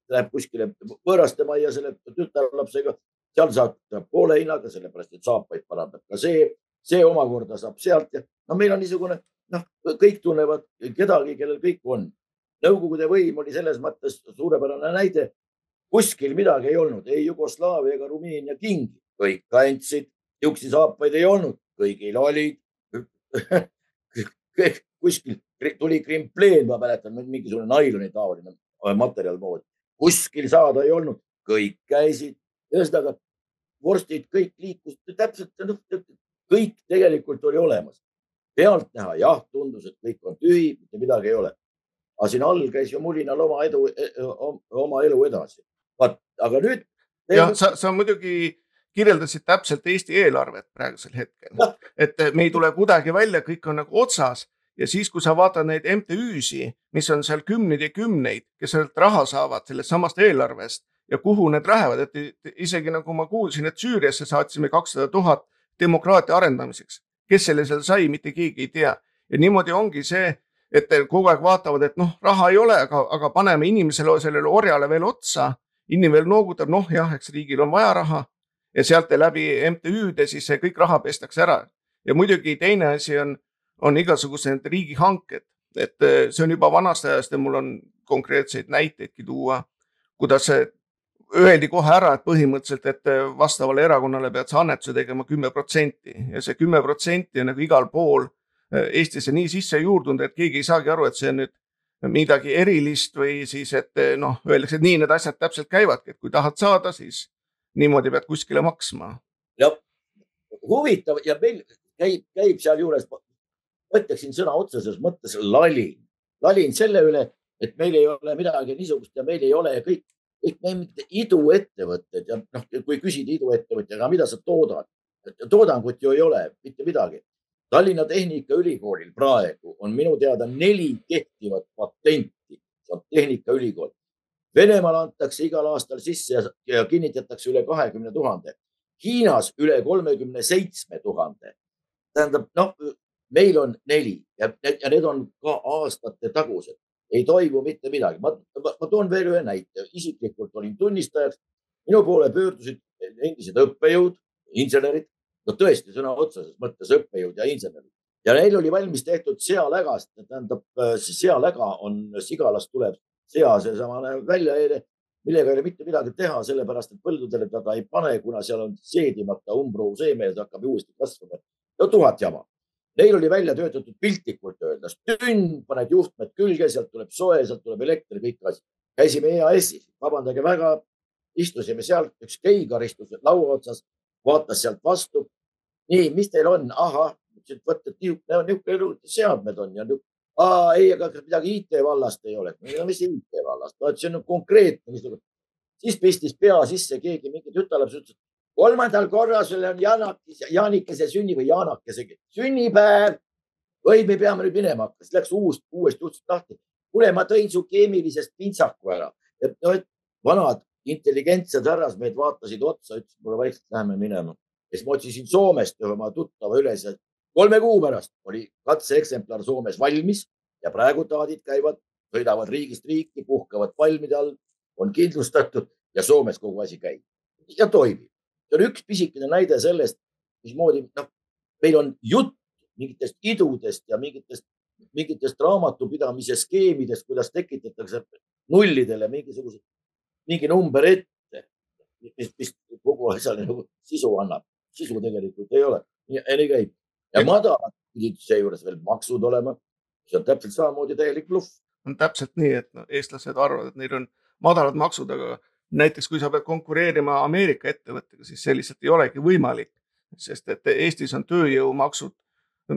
läheb kuskile võõraste majja selle tütarlapsega, seal saab poole hinnaga, sellepärast et saapaid parandab ka see, see omakorda saab sealt ja no meil on niisugune noh, kõik tunnevad kedagi, kellel kõik on. Nõukogude võim oli selles mõttes suurepärane näide. Kuskil midagi ei olnud, ei Jugoslaavia ega Rumeenia kingi, kõik kandsid, niisuguseid saapaid ei olnud, kõigil olid kuskil tuli krimpleen, ma mäletan, mingisugune nailoni taoline materjal moodi, kuskil saada ei olnud, kõik käisid, ühesõnaga vorstid kõik liikusid täpselt, noh, kõik tegelikult oli olemas pealtnäha jah, tundus, et kõik on tühi, mitte midagi ei ole. aga siin all käis ju mulinal oma edu, e, e, oma elu edasi. Vaat, aga nüüd jah, sa, sa muidugi kirjeldasid täpselt Eesti eelarvet praegusel hetkel, et me ei tule kuidagi välja, kõik on nagu otsas ja siis, kui sa vaatad neid MTÜ-si, mis on seal kümneid ja kümneid, kes sealt raha saavad sellest samast eelarvest ja kuhu need lähevad, et isegi nagu ma kuulsin, et Süüriasse saatsime kakssada tuhat demokraatia arendamiseks. kes selle seal sai, mitte keegi ei tea ja niimoodi ongi see, et kogu aeg vaatavad, et noh, raha ei ole, aga, aga paneme inimesele, sellele orjale veel otsa. Inimene noogutab, noh jah, eks riigil on vaja raha. Ja sealt läbi MTÜ-de siis see kõik raha pestakse ära. ja muidugi teine asi on, on igasugused riigihanked, et eh, see on juba vanast ajast ja mul on konkreetseid näiteidki tuua, kuidas öeldi kohe ära, et põhimõtteliselt, et eh, vastavale erakonnale pead sa annetuse tegema kümme protsenti. Ja see kümme protsenti on nagu igal pool eh, Eestisse nii sisse juurdunud, et keegi ei saagi aru, et see nüüd midagi erilist või siis, et noh, öeldakse, et nii need asjad täpselt käivadki, et kui tahad saada, siis niimoodi pead kuskile maksma. jah, huvitav ja meil käib, käib sealjuures, ma ütleksin sõna otseses mõttes lalin, lalin selle üle, et meil ei ole midagi niisugust ja meil ei ole kõik, kõik mingid iduettevõtted ja noh, kui küsida iduettevõtjaga, mida sa toodad, toodangut ju ei ole mitte midagi. Tallinna Tehnikaülikoolil praegu on minu teada neli kehtivat patenti, see on Tehnikaülikool Venemaal antakse igal aastal sisse ja, kinnitatakse üle kahekümne tuhande. Hiinas üle kolmekümne seitsme tuhande. tähendab, noh, meil on neli ja, ja need on ka aastate tagused, ei toimu mitte midagi. ma, ma, ma toon veel ühe näite, isiklikult olin tunnistajaks. minu poole pöördusid endised õppejõud, insenerid, no tõesti sõna otseses mõttes õppejõud ja insenerid ja neil oli valmis tehtud sealägast, tähendab, see sealäga on, sigalast tuleb sea seesamane väljaeele, millega ei ole mitte midagi teha, sellepärast et põldudele teda ei pane, kuna seal on seedimata umbrohuseeme ja see hakkab uuesti kasvama. no tuhat jama. Neil oli välja töötatud piltlikult öeldes tünn, paned juhtmed külge, sealt tuleb soe, sealt tuleb elekter, kõik asjad. käisime EAS-is, vabandage väga, istusime seal, üks Keigar istus laua otsas, vaatas sealt vastu. nii, mis teil on? ahah, ütlesin, et vot, et niisugune, niisugune seadmed on ja niisugune aa ei, aga kas midagi IT vallast ei ole? no mis IT vallast, no et see on konkreetne siis pistis pea sisse keegi, mingi tütarlaps ütles, kolmandal korral sul on Jaanakis, Jaanikese sünni või Jaanakese sünnipäev. või me peame nüüd minema hakka, siis läks uus, uuesti uksest lahti. kuule, ma tõin su keemilisest pintsaku ära, et no, et vanad intelligentsed härrasmehed vaatasid otsa, ütlesid mulle vaikselt, läheme minema. ja siis ma otsisin Soomest ühe oma tuttava üles, kolme kuu pärast oli katseeksemplar Soomes valmis ja praegu taadid käivad, sõidavad riigist riiki, puhkavad palmide all, on kindlustatud ja Soomes kogu asi käib ja toimib. see on üks pisikene näide sellest, mismoodi noh, meil on jutt mingitest idudest ja mingitest, mingitest raamatupidamise skeemidest, kuidas tekitatakse nullidele mingisugused, mingi number ette, mis, mis kogu asjale nagu sisu annab. sisu tegelikult ei ole. nii käib ja madalad pidid seejuures veel maksud olema. see on täpselt samamoodi täielik bluff. on täpselt nii, et no, eestlased arvavad, et neil on madalad maksud, aga näiteks kui sa pead konkureerima Ameerika ettevõttega, siis see lihtsalt ei olegi võimalik, sest et Eestis on tööjõumaksud,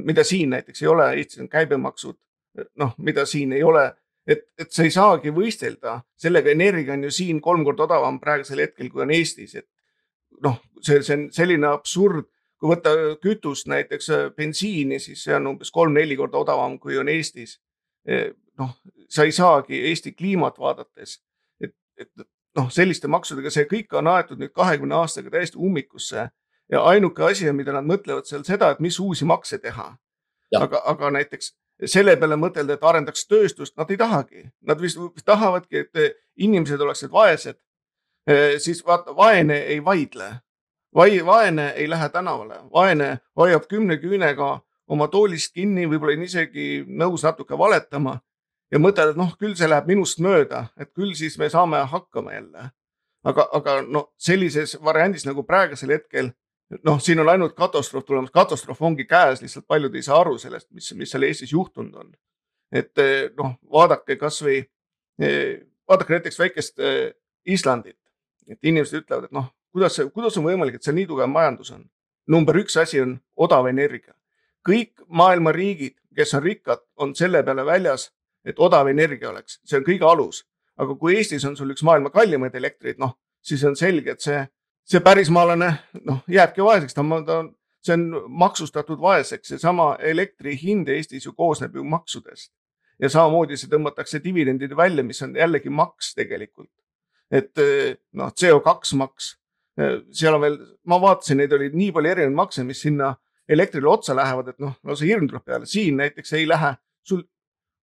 mida siin näiteks ei ole, Eestis on käibemaksud, noh, mida siin ei ole et, et sa ei saagi võistelda sellega, energia on ju siin kolm korda odavam praegusel hetkel, kui on Eestis, et noh, see, see on selline absurd, kui võtta kütust, näiteks äh, bensiini, siis see on umbes kolm-neli korda odavam, kui on Eestis. E, noh, sa ei saagi Eesti kliimat vaadates, et, et noh, selliste maksudega see kõik on aetud nüüd kahekümne aastaga täiesti ummikusse ja ainuke asi, mida nad mõtlevad seal seda, et mis uusi makse teha. aga, aga näiteks selle peale mõtelda, et arendaks tööstust, nad ei tahagi, nad vist tahavadki, et inimesed oleksid vaesed. E, siis vaata, vaene ei vaidle vai-, vaene ei lähe tänavale, vaene hoiab kümne küünega oma toolist kinni, võib-olla on isegi nõus natuke valetama ja mõtled, et noh, küll see läheb minust mööda, et küll siis me saame hakkama jälle. aga, aga no sellises variandis nagu praegusel hetkel, noh, siin on ainult katastroof tulemas, katastroof ongi käes, lihtsalt paljud ei saa aru sellest, mis, mis seal Eestis juhtunud on. et noh, vaadake kasvõi, vaadake näiteks väikest eh, Islandit, et inimesed ütlevad, et noh, kuidas see, kuidas on võimalik, et seal nii tugev majandus on? number üks asi on odav energia. kõik maailma riigid, kes on rikkad, on selle peale väljas, et odav energia oleks, see on kõige alus. aga kui Eestis on sul üks maailma kallimaid elektreid, noh, siis on selge, et see, see pärismaalane noh, jääbki vaeseks, ta ta see on maksustatud vaeseks, seesama elektri hind Eestis ju koosneb ju maksudest. ja samamoodi see tõmmatakse dividendide välja, mis on jällegi maks tegelikult. et noh, CO2 maks, seal on veel, ma vaatasin, neid oli nii palju erinevaid makse, mis sinna elektrile otsa lähevad, et noh, no see hirm tuleb peale, siin näiteks ei lähe sul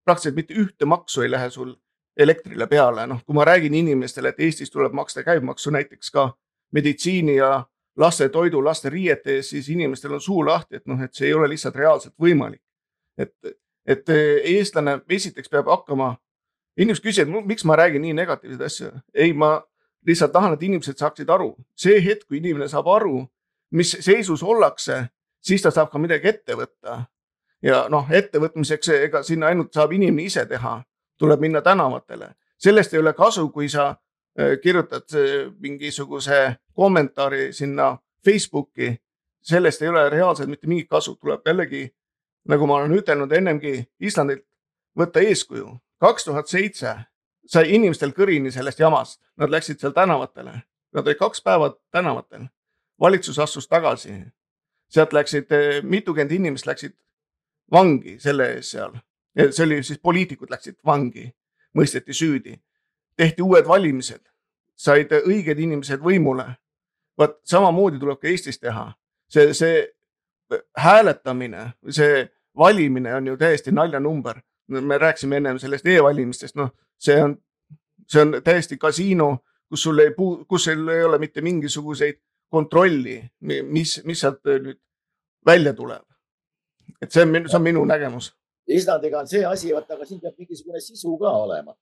praktiliselt mitte ühte maksu ei lähe sul elektrile peale, noh, kui ma räägin inimestele, et Eestis tuleb maksta käibemaksu näiteks ka meditsiini ja laste toidu, laste riiete eest, siis inimestel on suu lahti, et noh, et see ei ole lihtsalt reaalselt võimalik. et, et eestlane esiteks peab hakkama, inimesed küsivad, miks ma räägin nii negatiivseid asju. ei, ma lihtsalt tahan, et inimesed saaksid aru, see hetk, kui inimene saab aru, mis seisus ollakse, siis ta saab ka midagi ette võtta. ja noh, ettevõtmiseks, ega sinna ainult saab inimene ise teha, tuleb minna tänavatele. sellest ei ole kasu, kui sa kirjutad äh, mingisuguse kommentaari sinna Facebooki. sellest ei ole reaalselt mitte mingit kasu, tuleb jällegi, nagu ma olen ütelnud ennemgi Islandilt, võtta eeskuju. kaks tuhat seitse sai inimestel kõrini sellest jamast, nad läksid seal tänavatele, nad olid kaks päeva tänavatel. valitsus astus tagasi, sealt läksid eh, mitukümmend inimest läksid vangi selle eest seal. see oli siis poliitikud läksid vangi, mõisteti süüdi, tehti uued valimised, said õiged inimesed võimule. vot samamoodi tuleb ka Eestis teha, see, see hääletamine, see valimine on ju täiesti naljanumber. me rääkisime ennem sellest e-valimistest, noh, see on, see on täiesti kasiino, kus sul ei puu-, kus sul ei ole mitte mingisuguseid kontrolli, mis, mis sealt nüüd välja tuleb. et see on, see on minu nägemus. Islandiga on see asi, vaata, aga siin peab mingisugune sisu ka olema.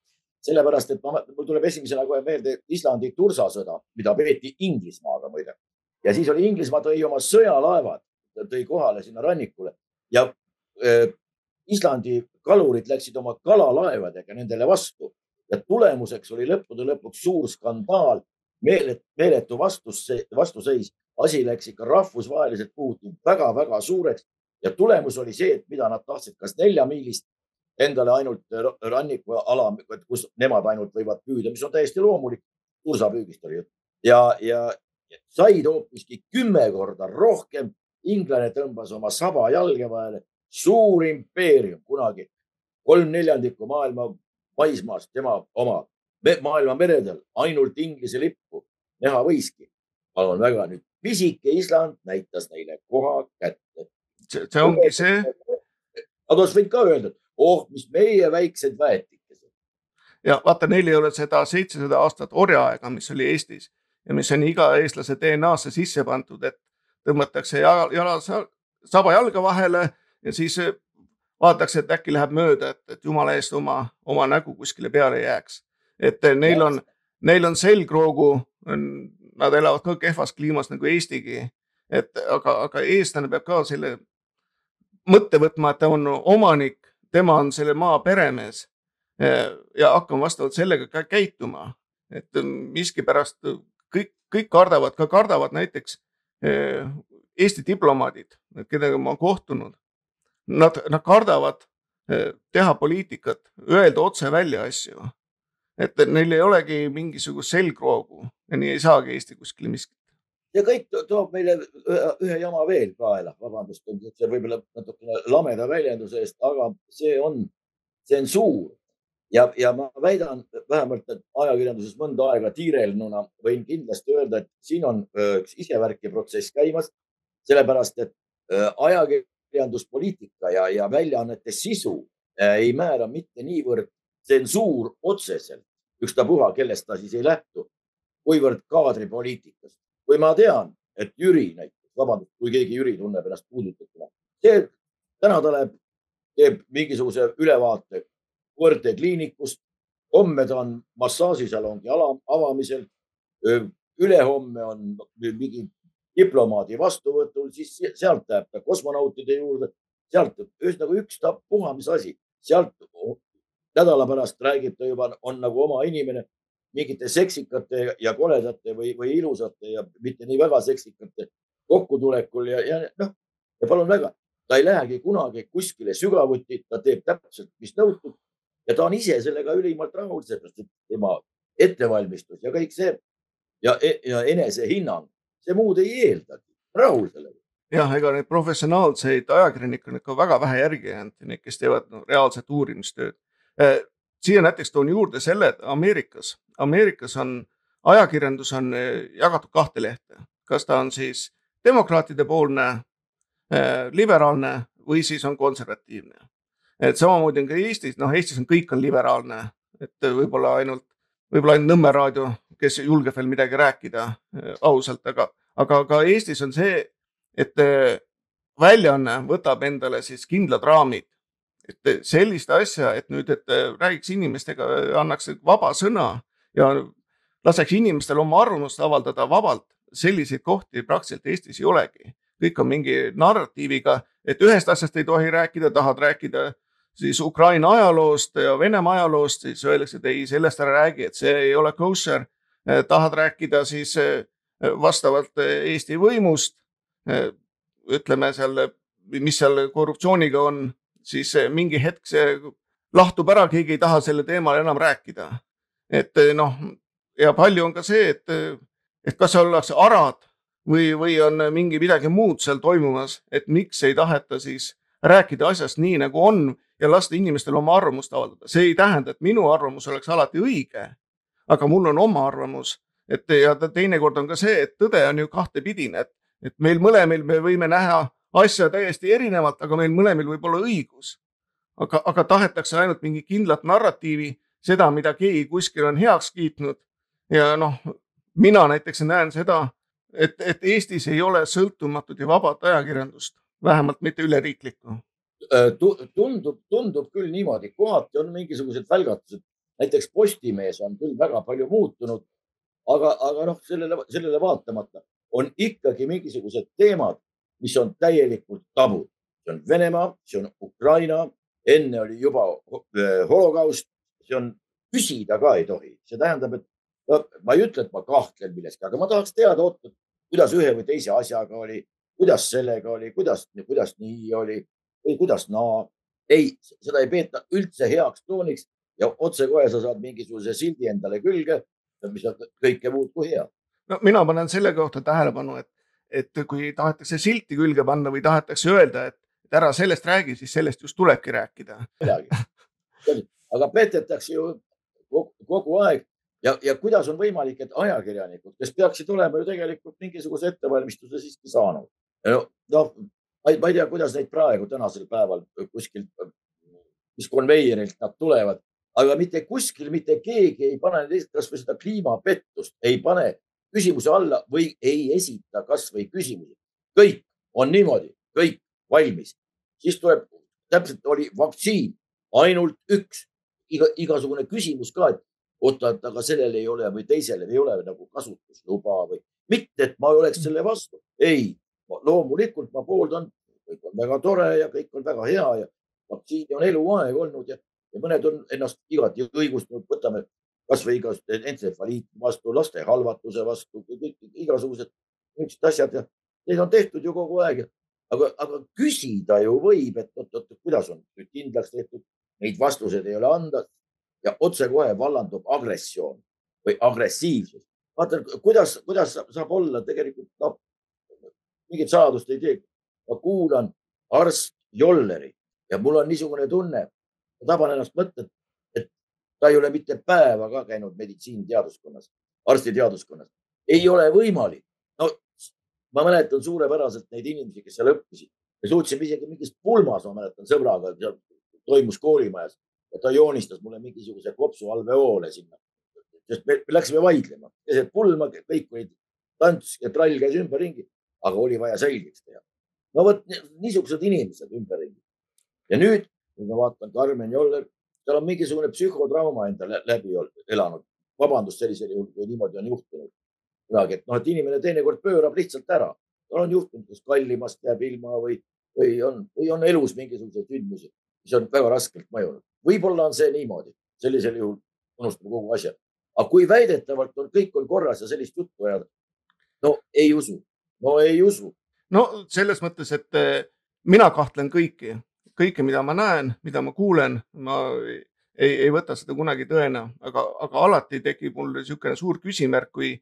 Sellepärast, et ma, mul tuleb esimesena kohe meelde Islandi tursasõda, mida peeti Inglismaaga muide. ja siis oli Inglismaa tõi oma sõjalaevad, tõi kohale sinna rannikule ja äh, Islandi kalurid läksid oma kalalaevadega nendele vastu. Ja tulemuseks oli lõppude lõpuks suur skandaal meelet, meeletu vastus, vastuseis, asi läks ikka rahvusvaheliselt puutuv väga-väga suureks. Ja tulemus oli see, et mida nad tahtsid, kas neljamiilist endale ainult rannikuala, kus nemad ainult võivad püüda, mis on täiesti loomulik. tursapüügist oli jutt ja, ja said hoopiski kümme korda rohkem. inglane tõmbas oma saba jalge vahele, suur impeerium kunagi, kolm neljandikku maailma maismaast tema oma maailma meredel ainult Inglise lippu näha võiski. palun väga, nüüd pisike Island näitas neile koha kätte. see ongi see. Nad oleks võinud ka öelda, et oh, mis meie väiksed väetikesed. ja vaata, neil ei ole seda seitsesada aastat orjaaega, mis oli Eestis ja mis on iga eestlase DNA-sse sisse pandud, et tõmmatakse jala, jala, saba jalga vahele ja siis vaadatakse, et äkki läheb mööda, et, et jumala eest oma, oma nägu kuskile peale ei jääks et neil on, neil on selgroogu, nad elavad ka kehvas kliimas nagu Eestigi. et aga, aga eestlane peab ka selle mõtte võtma, et ta on omanik, tema on selle maa peremees ja hakkama vastavalt sellega ka käituma. et miskipärast kõik, kõik kardavad, ka kardavad näiteks Eesti diplomaadid, kellega ma olen kohtunud. Nad, nad kardavad teha poliitikat, öelda otse välja asju et neil ei olegi mingisugust selgroogu ja nii ei saagi Eesti kuskile miskit. Ja kõik toob meile ühe jama veel kaela, vabandust, see võib-olla natukene lameda väljenduse eest, aga see on tsensuur. Ja, ja ma väidan vähemalt, et ajakirjanduses mõnda aega tiirelnuna võin kindlasti öelda, et siin on üks isevärki protsess käimas, sellepärast et ajakirjanduspoliitika ja, ja väljaannete sisu ei määra mitte niivõrd tsensuur otseselt, ükstapuha, kellest ta siis ei lähtu, kuivõrd kaadripoliitikast. Kui ma tean, et Jüri näiteks, vabandust, kui keegi Jüri tunneb ennast puudutatuna, see täna ta läheb, teeb mingisuguse ülevaate koertekliinikust, homme ta on massaažisalongi avamisel, ülehomme on mingi diplomaadi vastuvõtul, siis sealt läheb ta kosmonautide juurde, sealt ühesõnaga ükstapuha, mis asi, sealt nädala pärast räägib ta juba, on nagu oma inimene mingite seksikate ja koledate või, või ilusate ja mitte nii väga seksikate kokkutulekul ja, ja noh, ja palun väga, ta ei lähegi kunagi kuskile sügavuti, ta teeb täpselt, mis nõutud ja ta on ise sellega ülimalt rahul, seepärast et tema ettevalmistus ja kõik see ja, e-, ja enesehinnang, see muud ei eeldagi, rahul sellega jah, ega neid professionaalseid ajakirjanikke on ikka väga vähe järgi jäänud, neid, kes teevad no, reaalset uurimistööd. Siia näiteks toon juurde selle, et Ameerikas, Ameerikas on ajakirjandus on äh, jagatud kahte lehte, kas ta on siis demokraatide poolne, äh, liberaalne või siis on konservatiivne. et samamoodi on ka Eestis, noh, Eestis on kõik on liberaalne, et võib-olla ainult, võib-olla ainult Nõmme raadio, kes julgeb veel midagi rääkida ausalt, aga, aga ka Eestis on see et väljaanne võtab endale siis kindlad raamid, et äh, sellist asja, et nüüd, et äh, räägiks inimestega, annaks vaba sõna ja laseks inimestel oma arvamust avaldada vabalt, selliseid kohti praktiliselt Eestis ei olegi. kõik on mingi narratiiviga, et ühest asjast ei tohi rääkida, tahad rääkida siis Ukraina ajaloost ja Venemaa ajaloost, siis öeldakse, et ei, sellest ära räägi, et see ei ole kosher. tahad rääkida siis vastavalt Eesti võimust, Äh, ütleme seal, mis seal korruptsiooniga on, siis mingi hetk see lahtub ära, keegi ei taha selle teemal enam rääkida. et äh, noh, ja palju on ka see, et, et kas ollakse arad või, või on mingi midagi muud seal toimumas, et miks ei taheta siis rääkida asjast nii, nagu on ja lasta inimestel oma arvamust avaldada. see ei tähenda, et minu arvamus oleks alati õige, aga mul on oma arvamus, et ja teinekord on ka see, et tõde on ju kahtepidine, et et meil mõlemil me võime näha asja täiesti erinevalt, aga meil mõlemil võib olla õigus. aga, aga tahetakse ainult mingi kindlat narratiivi, seda, mida keegi kuskil on heaks kiitnud. ja noh, mina näiteks näen seda, et, et Eestis ei ole sõltumatut ja vabat ajakirjandust, vähemalt mitte üleriiklikku. Tundub, tundub küll niimoodi, kohati on mingisugused välgatused, näiteks Postimees on küll väga palju muutunud, aga, aga noh, sellele, sellele vaatamata on ikkagi mingisugused teemad, mis on täielikult tabud. see on Venemaa, see on Ukraina, enne oli juba äh, holokaust, see on, küsida ka ei tohi, see tähendab, et no, ma ei ütle, et ma kahtlen milleski, aga ma tahaks teada, oot, kuidas ühe või teise asjaga oli, kuidas sellega oli, kuidas, kuidas nii oli või kuidas naa. No.. ei, seda ei peeta üldse heaks tooniks ja otsekohe sa saad mingisuguse sildi endale külge, mis on kõike muud kui hea. No mina panen selle kohta tähelepanu, et, et kui tahetakse silti külge panna või tahetakse öelda, et, ära sellest räägi, siis sellest just tulebki rääkida. aga petetakse ju kogu aeg. Ja, ja kuidas on võimalik, et ajakirjanikud, kes peaksid olema ju tegelikult mingisuguse ettevalmistuse siiski saanud. noh ma ei tea, kuidas neid praegu tänasel päeval kuskilt, mis konveierilt nad tulevad, aga mitte kuskil mitte keegi ei pane kasvõi seda kliimapettust, ei pane küsimuse alla või ei esita kasvõi küsimusi. kõik on niimoodi, kõik valmis. siis tuleb, täpselt oli vaktsiin, ainult üks, iga, igasugune küsimus ka, et oota, et aga sellel ei ole või teisel ei ole nagu kasutusluba või mitte, et ma oleks selle vastu. ei, loomulikult ma pooldan, kõik on väga tore ja kõik on väga hea ja vaktsiini on eluaeg olnud ja, ja mõned on ennast igati õigustanud, võtame kasvõi igasugused entsefaliiti vastu, laste halvatuse vastu, kõik igasugused niisugused asjad ja neid on tehtud ju kogu aeg. aga, aga küsida ju võib, et oot-oot, kuidas on nüüd kindlaks tehtud, neid vastuseid ei ole anda ja otsekohe vallandub agressioon või agressiivsus. vaata, kuidas, kuidas saab olla tegelikult, noh, mingit saladust ei tee. ma kuulan arst Jolleri ja mul on niisugune tunne, ma taban ennast mõtta, et ta ei ole mitte päeva ka käinud meditsiiniteaduskonnas, arstiteaduskonnas. ei ole võimalik. no ma mäletan suurepäraselt neid inimesi, kes seal õppisid. me suutsime isegi mingis pulmas, ma mäletan sõbraga, toimus koolimajas ja ta joonistas mulle mingisuguse kopsu alveoole sinna. sest me läksime vaidlema, keset pulma, kõik olid tants ja trall käis ümberringi, aga oli vaja selgeks teha. no vot niisugused inimesed ümberringi. ja nüüd, kui ma vaatan Karmen Joller, tal on mingisugune psühhotrauma endale läbi elanud. vabandust sellisel juhul, kui niimoodi on juhtunud kunagi, et noh, et inimene teinekord pöörab lihtsalt ära. tal on juhtunud, kus kallimast jääb ilma või, või on, või on elus mingisuguseid sündmusi, mis on väga raskelt mõjunud. võib-olla on see niimoodi, sellisel juhul unustab kogu asja. aga kui väidetavalt on, kõik on korras ja sellist juttu ajada, no ei usu, no ei usu. no selles mõttes, et eh, mina kahtlen kõiki kõike, mida ma näen, mida ma kuulen, ma ei, ei võta seda kunagi tõena, aga, aga alati tekib mul niisugune suur küsimärk, kui,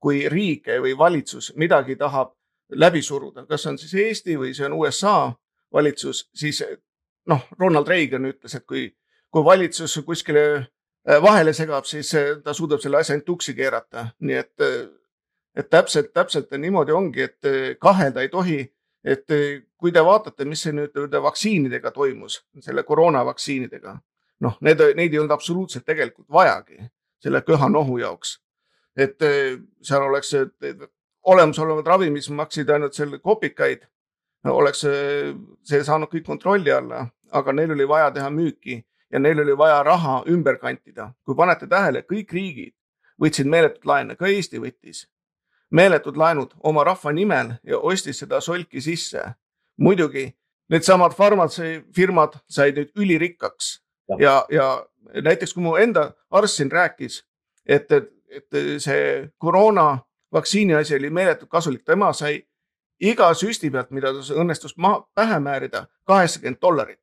kui riik või valitsus midagi tahab läbi suruda, kas on siis Eesti või see on USA valitsus, siis noh, Ronald Reagan ütles, et kui, kui valitsus kuskile äh, vahele segab, siis äh, ta suudab selle asja ainult tuksi keerata, nii et, äh, et täpselt, täpselt niimoodi ongi, et kahelda ei tohi. Et kui te vaatate, mis see nüüd vaktsiinidega toimus, selle koroonavaktsiinidega, noh, need, neid ei olnud absoluutselt tegelikult vajagi selle köha-nohu jaoks. et seal oleks olemasolevad ravimid, mis maksid ainult selle kopikaid, oleks see saanud kõik kontrolli alla, aga neil oli vaja teha müüki ja neil oli vaja raha ümber kantida. kui panete tähele, kõik riigid võtsid meeletut laene, ka Eesti võttis meeletud laenud oma rahva nimel ja ostis seda solki sisse. muidugi needsamad farmatsifirmad said nüüd ülirikkaks ja, ja, ja näiteks kui mu enda arst siin rääkis, et, et, et see koroona vaktsiini asi oli meeletult kasulik, tema sai iga süsti pealt, mida õnnestus maha, pähe määrida, kaheksakümmend dollarit.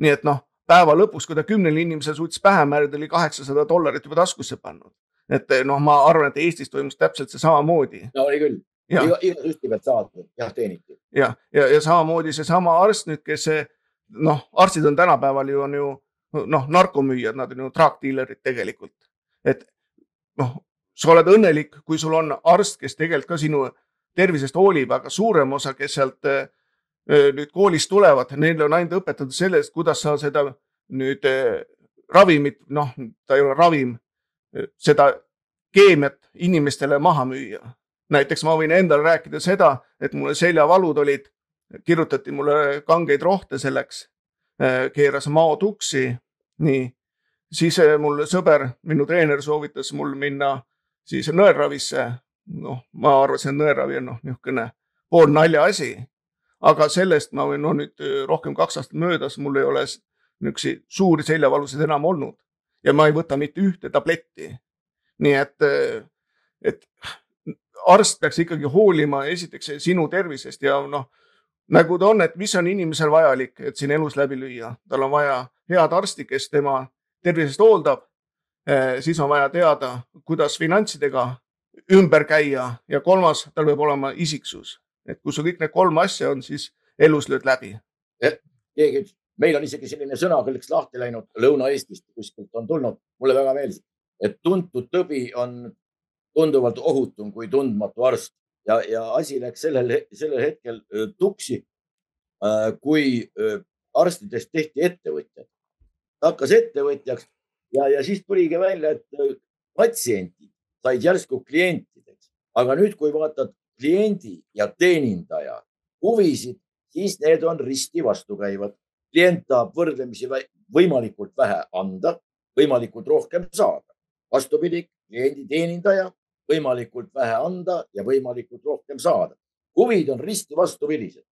nii et noh, päeva lõpuks, kui ta kümnele inimesele suutis pähe määrida, oli kaheksasada dollarit juba taskusse pannud. Et noh, ma arvan, et Eestis toimus täpselt see samamoodi. no oli küll, iga, iga süsti pealt saadud, jah, teeniti. ja, ja, ja samamoodi seesama arst nüüd, kes noh, arstid on tänapäeval ju on ju noh, narkomüüjad, nad on ju drug dealer'id tegelikult. et noh, sa oled õnnelik, kui sul on arst, kes tegelikult ka sinu tervisest hoolib, aga suurem osa, kes sealt äh, äh, nüüd koolist tulevad, neile on ainult õpetatud sellest, kuidas sa seda nüüd ravimit, noh, ta ei ole ravim, seda keemiat inimestele maha müüa. näiteks ma võin endale rääkida seda, et mulle seljavalud olid, kirjutati mulle kangeid rohte selleks, keeras mao tuksi, nii siis mul sõber, minu treener soovitas mul minna siis nõelravisse, noh, ma arvasin, et nõelravi on noh, niisugune pool naljaasi. aga sellest ma võin, no nüüd äh, rohkem kaks aastat möödas, mul ei ole niisuguseid suuri seljavalusid enam olnud ja ma ei võta mitte ühte tabletti. nii et, äh, et arst peaks ikkagi hoolima esiteks sinu tervisest ja noh, nagu ta on, et mis on inimesel vajalik, et siin elus läbi lüüa, tal on vaja head arsti, kes tema tervisest hooldab Eh, siis on vaja teada, kuidas finantsidega ümber käia ja kolmas, tal peab olema isiksus, et kui sul kõik need kolm asja on, siis elus lööd läbi. keegi meil on isegi selline sõnakõlks lahti läinud Lõuna-Eestist, kuskilt on tulnud, mulle väga meeldis, et tuntud tõbi on tunduvalt ohutum kui tundmatu arst ja, ja asi läks sellel, sellel hetkel tuksi, kui arstidest tehti ettevõtjad. ta hakkas ettevõtjaks ja, ja siis tuligi välja, et äh, patsiendid said järsku klientideks, aga nüüd, kui vaatad kliendi ja teenindaja huvisid, siis need on risti vastukäivad. Klient tahab võrdlemisi võimalikult vähe anda, võimalikult rohkem saada. vastupidi, kliendi teenindaja võimalikult vähe anda ja võimalikult rohkem saada. huvid on risti vastupidised,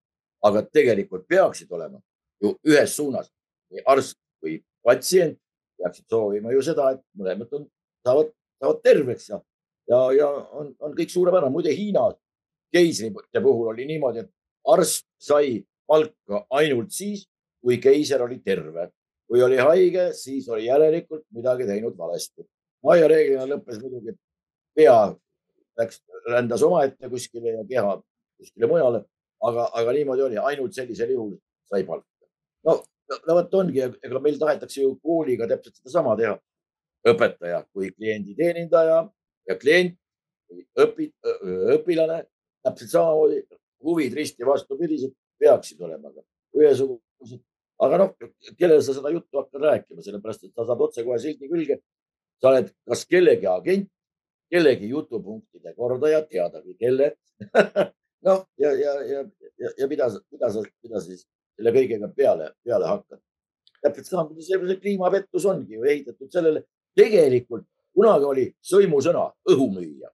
aga tegelikult peaksid olema ju ühes suunas nii arst kui patsient peaksid soovima ju seda, et mõlemad on, saavad, saavad terveks ja, ja, ja on, on kõik suurepärane. muide Hiina keisrite puhul oli niimoodi, et arst sai palka ainult siis, kui keiser oli terve. kui oli haige, siis oli järelikult midagi teinud valesti. ja reeglina lõppes muidugi, pea läks, rändas omaette kuskile ja keha kuskile mujale, aga, aga niimoodi oli, ainult sellisel juhul sai palka. no no vot ongi, ega meil tahetakse ju kooliga täpselt sedasama teha. õpetaja kui kliendi teenindaja ja klient õpi, õpilane täpselt samamoodi, huvid risti vastupidised peaksid olema ühesugused. Aga noh, kellele sa seda juttu hakkad rääkima, sellepärast et sa saad otsekohe sildi külge. sa oled kas kellegi agent, kellegi jutupunktide kordaja, teadagi kelle noh, ja, ja, ja, ja, ja mida, mida sa, mida siis selle kõigega peale, peale hakkad. täpselt samamoodi see, see kliimapettus ongi ju ehitatud sellele. tegelikult kunagi oli sõimusõna õhumüüja.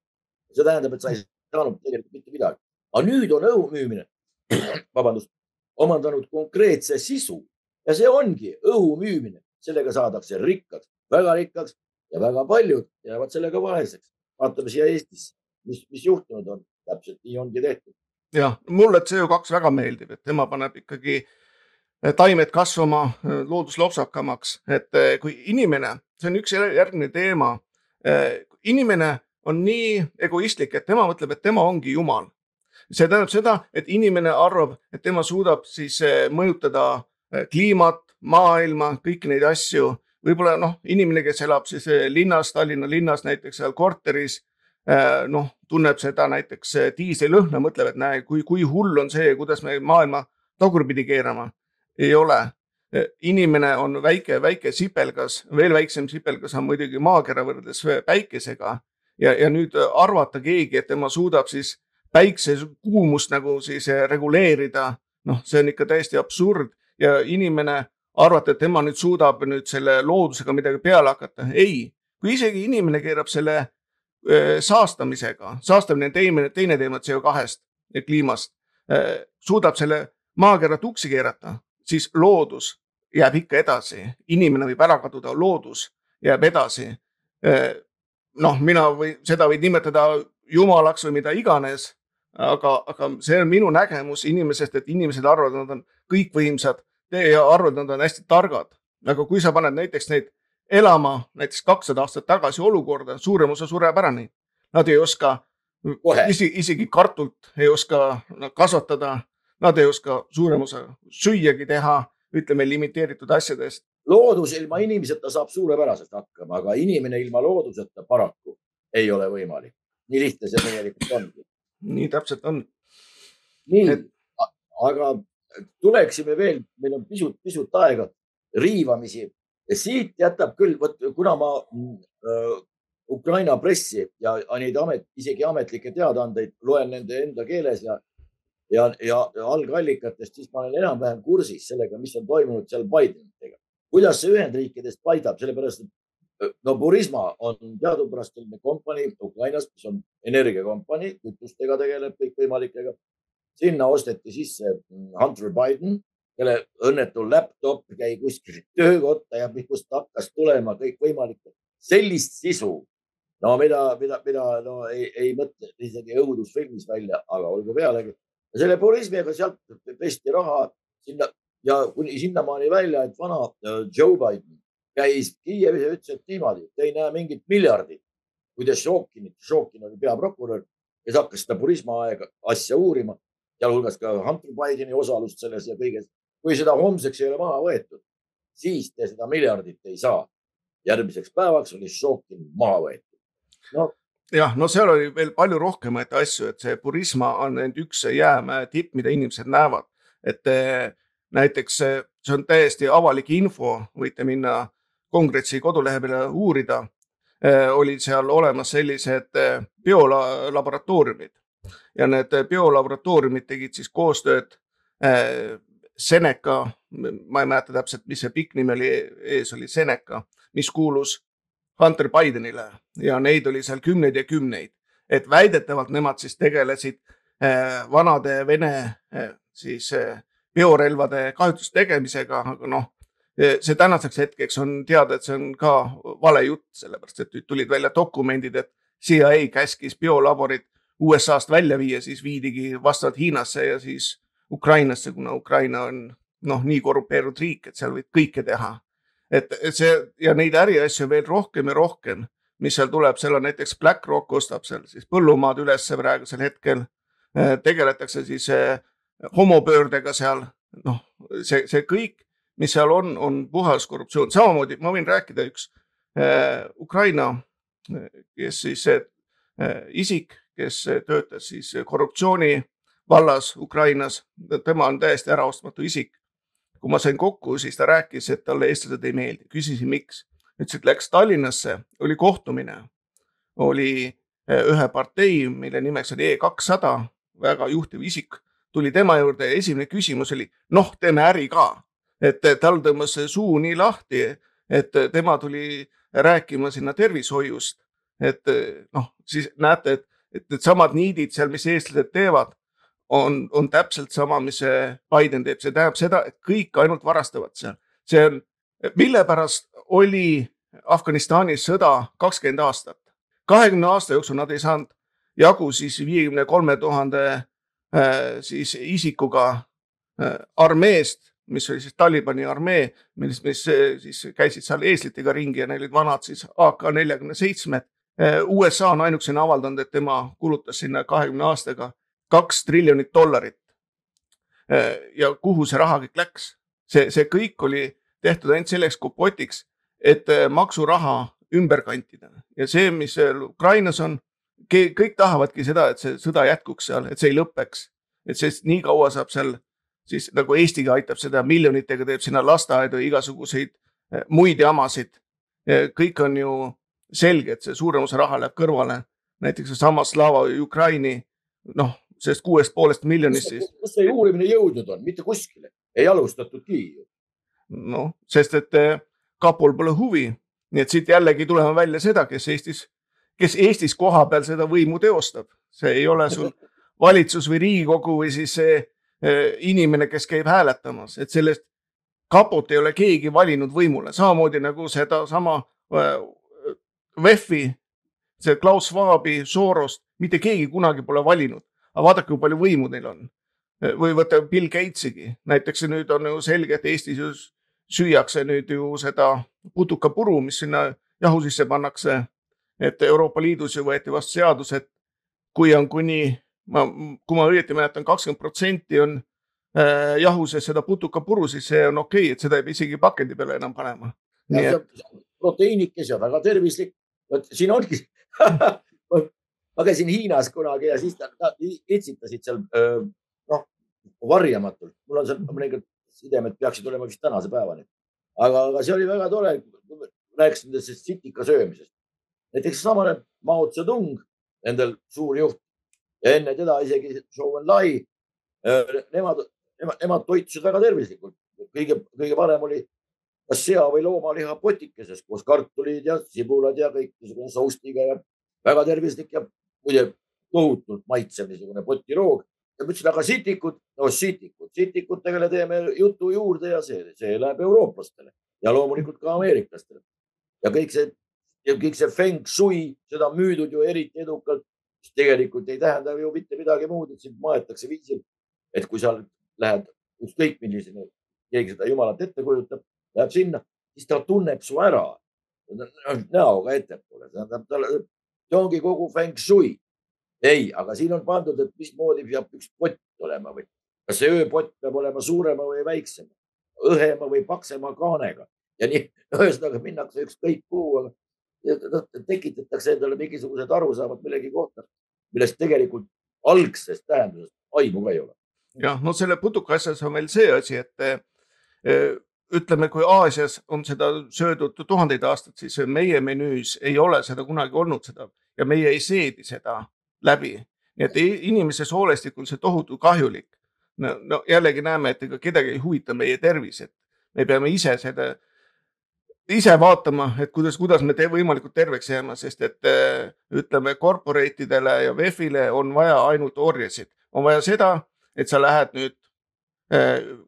see tähendab, et sa ei saanud tegelikult mitte midagi. aga nüüd on õhu müümine, vabandust, omandanud konkreetse sisu ja see ongi õhu müümine. sellega saadakse rikkaks, väga rikkaks ja väga paljud jäävad sellega vaeseks. vaatame siia Eestisse, mis, mis juhtunud on. täpselt nii ongi tehtud jah, mulle CO2 väga meeldib, et tema paneb ikkagi eh, taimed kasvama eh, looduslopsakamaks, et eh, kui inimene, see on üks järgmine teema. inimene on nii egoistlik, et tema mõtleb, et tema ongi jumal. see tähendab seda, et inimene arvab, et tema suudab siis mõjutada kliimat, maailma, kõiki neid asju. võib-olla noh, inimene, kes elab siis eh, linnas, Tallinna linnas näiteks seal korteris, noh, tunneb seda näiteks diislilõhna, mõtleb, et näe, kui, kui hull on see, kuidas me maailma tagurpidi keerama. ei ole inimene on väike, väike sipelgas, veel väiksem sipelgas on muidugi maakera võrreldes päikesega ja, ja nüüd arvata keegi, et tema suudab siis päikse kuumust nagu siis reguleerida, noh, see on ikka täiesti absurd ja inimene arvata, et tema nüüd suudab nüüd selle loodusega midagi peale hakata. ei, kui isegi inimene keerab selle saastamisega, saastamine on teine, teine teema CO2-st ja kliimast, suudab selle maakera tuksi keerata, siis loodus jääb ikka edasi, inimene võib ära kaduda, loodus jääb edasi. noh, mina või seda võid nimetada jumalaks või mida iganes, aga, aga see on minu nägemus inimesest, et inimesed arvavad, nad on kõikvõimsad ja arvavad, et nad on hästi targad. aga kui sa paned näiteks neid elama näiteks kakssada aastat tagasi olukorda, suurem osa sureb ära neid. Nad ei oska isegi, isegi kartult ei oska kasvatada, nad ei oska suurem osa süüagi teha ütleme limiteeritud asjadest. loodus ilma inimeseta saab suurepäraselt hakkama, aga inimene ilma looduseta paraku ei ole võimalik. nii lihtne see tegelikult ongi. nii täpselt on. nii aga tuleksime veel, meil on pisut, pisut aega riivamisi. siit jätab küll, vot kuna ma äh, Ukraina pressi ja neid amet, isegi ametlikke teadaandeid loen nende enda keeles ja ja, ja algallikatest, siis ma olen enam-vähem kursis sellega, mis on toimunud seal Bidenitega. kuidas see Ühendriikidest paidab, sellepärast et no Burisma on teadupärast selline kompanii Ukrainas, mis on energiakompanii, kütustega tegeleb kõikvõimalikega. Sinna osteti sisse Hunter Biden, kelle õnnetu laptop jäi kuskil töökotta ja minust hakkas tulema kõikvõimalikke sellist sisu, no mida, mida, mida no ei, ei mõtle isegi õudusfilmis välja, aga olgu pealegi selle purismiga sealt pesti raha sinna ja kuni sinnamaani välja, et vana äh, Joe Biden käis Kiievis ja ütles, et niimoodi, et ei näe mingit miljardit. kui te Šokinit, Šokin oli peaprokurör, kes hakkas seda purisma aega, asja uurima, sealhulgas ka Hunter Bideni osalust selles ja kõiges. kui seda homseks ei ole maha võetud, siis te seda miljardit ei saa. järgmiseks päevaks oli Šokin maha võetud. no jah, no seal oli veel palju rohkemaid asju, et see Burisma on ainult üks jäämäe tipp, mida inimesed näevad. et näiteks see on täiesti avalik info, võite minna kongressi kodulehe peale uurida. Eh, olid seal olemas sellised eh, biolaboratooriumid ja need biolaboratooriumid tegid siis koostööd Seneca, ma ei mäleta täpselt, mis see pikk nimi oli, ees oli Seneca, mis kuulus Hunter Bidenile. Ja neid oli seal kümneid ja kümneid, et väidetavalt nemad siis tegelesid eh, vanade Vene siis biorelvade kahjutuste tegemisega, aga noh, see tänaseks hetkeks on teada, et see on ka vale jutt, sellepärast et tulid välja dokumendid, et CIA käskis biolaborid USA-st välja viia, siis viidigi vastavalt Hiinasse ja siis Ukrainasse, kuna Ukraina on noh, nii korrupeerunud riik, et seal võib kõike teha. Et, et see ja neid äriasju veel rohkem ja rohkem, mis seal tuleb, seal on näiteks BlackRock ostab seal siis põllumaad ülesse praegusel hetkel. Äh, tegeletakse siis äh, homopöördega seal, noh, see, see kõik, mis seal on, on puhas korruptsioon, samamoodi ma võin rääkida üks äh, Ukraina, kes siis isik, kes töötas siis korruptsiooni vallas Ukrainas, tema on täiesti äraostmatu isik kui ma sain kokku, siis ta rääkis, et talle eestlased ei meeldi, küsisin, miks. ütles, et läks Tallinnasse, oli kohtumine, oli eh, ühe partei, mille nimeks oli E kakssada, väga juhtiv isik, tuli tema juurde ja esimene küsimus oli, noh, teeme äri ka. et tal tõmbas suu nii lahti, et tema tuli rääkima sinna tervishoiust. et noh, siis näete, et, et needsamad niidid seal, mis eestlased teevad on, on täpselt sama, mis see Biden teeb, see tähendab seda, et kõik ainult varastavad seal. see on, mille pärast oli Afganistanis sõda kakskümmend aastat. kahekümne aasta jooksul nad ei saanud jagu siis viiekümne kolme tuhande äh, siis isikuga äh, armeest, mis oli siis Talibani armee, mis, mis äh, siis käisid seal eeslitega ringi ja neil olid vanad siis AK neljakümne seitsmed USA on ainukesena avaldanud, et tema kulutas sinna kahekümne aastaga kaks triljonit dollarit. ja kuhu see raha kõik läks? see, see kõik oli tehtud ainult selleks kopotiks, et maksuraha ümber kantida ja see, mis Ukrainas on, kõik tahavadki seda, et see sõda jätkuks seal, et see ei lõpeks. et sest nii kaua saab seal siis nagu Eestiga aitab seda miljonitega, teeb sinna lasteaedu igasuguseid muid jamasid. kõik on ju selge, et see suurem osa raha läheb kõrvale. näiteks seesama Slava Ukraini, noh, sellest kuuest poolest miljonist siis. kus see uurimine jõudnud on, mitte kuskile, ei alustatudki. noh, sest et eh, kapol pole huvi, nii et siit jällegi tuleme välja seda, kes Eestis, kes Eestis kohapeal seda võimu teostab, see ei ole sul valitsus või riigikogu või siis see eh, inimene, kes käib hääletamas, et sellest kapot ei ole keegi valinud võimule, samamoodi nagu sedasama eh, VEF-i, see Klaus Schwabi, Sorost, mitte keegi kunagi pole valinud. aga vaadake, kui palju võimu neil on. või võta Bill Gatesigi, näiteks nüüd on ju selge, et Eestis ju süüakse nüüd ju seda putukapuru, mis sinna jahu sisse pannakse. et Euroopa Liidus ju võeti vastu seadus, et kui on kuni, ma, kui ma õieti mäletan, kakskümmend protsenti on äh, jahu sees seda putukapuru, siis see on okei okay,, et seda ei pea isegi pakendi peale enam panema. Proteiinikes ja väga tervislik vot siin ongi ma käisin Hiinas kunagi ja siis nad itsitasid seal noh, varjamatult, mul on seal mõningad sidemed peaksid olema vist tänase päevani. aga, aga see oli väga tore, rääkisin sellest sitika söömisest. näiteks samane Mao Zedong, endal suur juht ja enne teda isegi Zhou Enlai. Nemad, nemad, nemad toitusid väga tervislikult. kõige, kõige parem oli kas sea või loomaliha potikeses koos kartulid ja sibulad ja kõik niisugune soustiga ja väga tervislik ja muide tohutult maitsev niisugune potiroog. ja ma ütlesin, aga sitikud, no sitikud, sitikutega teeme jutu juurde ja see, see läheb eurooplastele ja loomulikult ka ameeriklastele. ja kõik see, kõik see feng shui, seda on müüdud ju eriti edukalt, mis tegelikult ei tähenda ju mitte midagi muud, et sind maetakse viisil, et kui sa lähed ükskõik millisena, keegi seda jumalat ette kujutab läheb sinna, siis ta tunneb su ära näoga ettepoole, tähendab talle, see ongi kogu feng shui. ei, aga siin on pandud, et mismoodi peab üks pott olema või kas see ööpott peab olema suurema või väiksema, õhema või paksema kaanega ja nii ühesõnaga minnakse ükskõik kuhu, aga tekitatakse endale mingisugused arusaamad millegi kohta, millest tegelikult algsest tähendusest aimu ka ei ole. jah, no selle putuka asjas on veel see asi, et ütleme, kui Aasias on seda söödud tuhandeid aastaid, siis meie menüüs ei ole seda kunagi olnud seda ja meie ei seedi seda läbi. nii et inimese soolestikul see tohutu kahjulik. no, no jällegi näeme, et ega kedagi ei huvita meie tervis, et me peame ise seda, ise vaatama, et kuidas, kuidas me te võimalikult terveks jääma, sest et ütleme, corporate idele ja VEF-ile on vaja ainult orjasid, on vaja seda, et sa lähed nüüd